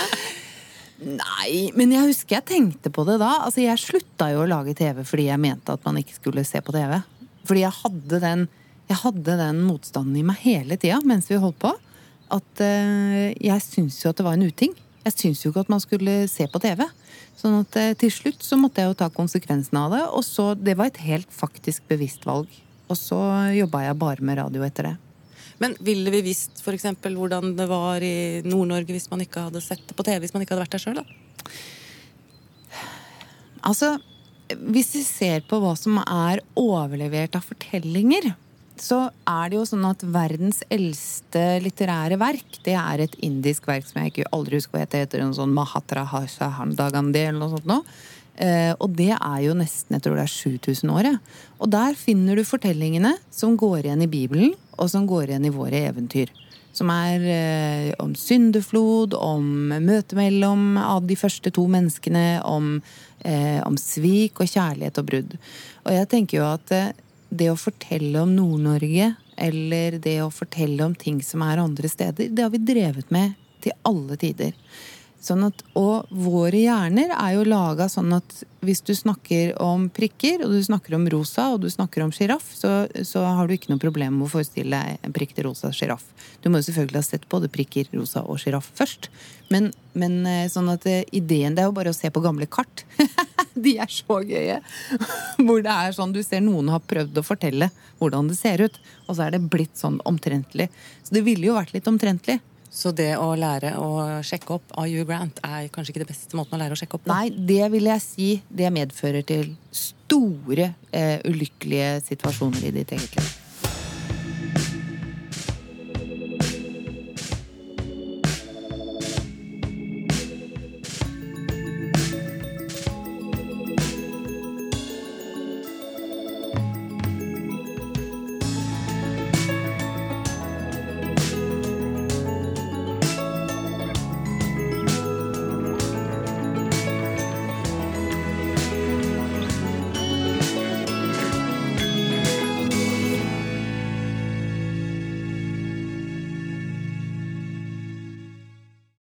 Nei, men jeg husker jeg tenkte på det da. Altså, jeg slutta jo å lage TV fordi jeg mente at man ikke skulle se på TV. Fordi jeg hadde den, Jeg hadde den motstanden i meg hele tida mens vi holdt på. At eh, jeg syns jo at det var en uting. Jeg syns jo ikke at man skulle se på TV. Sånn at eh, til slutt så måtte jeg jo ta konsekvensen av det. Og så, det var et helt faktisk bevisst valg. Og så jobba jeg bare med radio etter det. Men ville vi visst eksempel, hvordan det var i Nord-Norge hvis man ikke hadde sett det på TV? Hvis man ikke hadde vært der sjøl, da? Altså, hvis vi ser på hva som er overlevert av fortellinger, så er det jo sånn at verdens eldste litterære verk, det er et indisk verk som jeg ikke aldri husker hva heter, heter noe sånn Mahatra Hashahandagandi eller noe sånt noe. Eh, og det er jo nesten jeg tror det er 7000 år. Og der finner du fortellingene som går igjen i Bibelen, og som går igjen i våre eventyr. Som er eh, om syndeflod, om møte mellom av de første to menneskene, om, eh, om svik og kjærlighet og brudd. Og jeg tenker jo at eh, det å fortelle om Nord-Norge, eller det å fortelle om ting som er andre steder, det har vi drevet med til alle tider. Sånn at, og våre hjerner er jo laga sånn at hvis du snakker om prikker, og du snakker om rosa, og du snakker om sjiraff, så, så har du ikke noe problem med å forestille deg en til rosa sjiraff. Du må jo selvfølgelig ha sett både prikker, rosa og sjiraff først. Men, men eh, sånn at eh, ideen Det er jo bare å se på gamle kart. De er så gøye. Hvor det er sånn du ser noen har prøvd å fortelle hvordan det ser ut, og så er det blitt sånn omtrentlig. Så det ville jo vært litt omtrentlig. Så det å lære å sjekke opp Hugh Grant er kanskje ikke det beste måten å lære å sjekke opp på? Nei, det vil jeg si det medfører til store eh, ulykkelige situasjoner i ditt eget liv.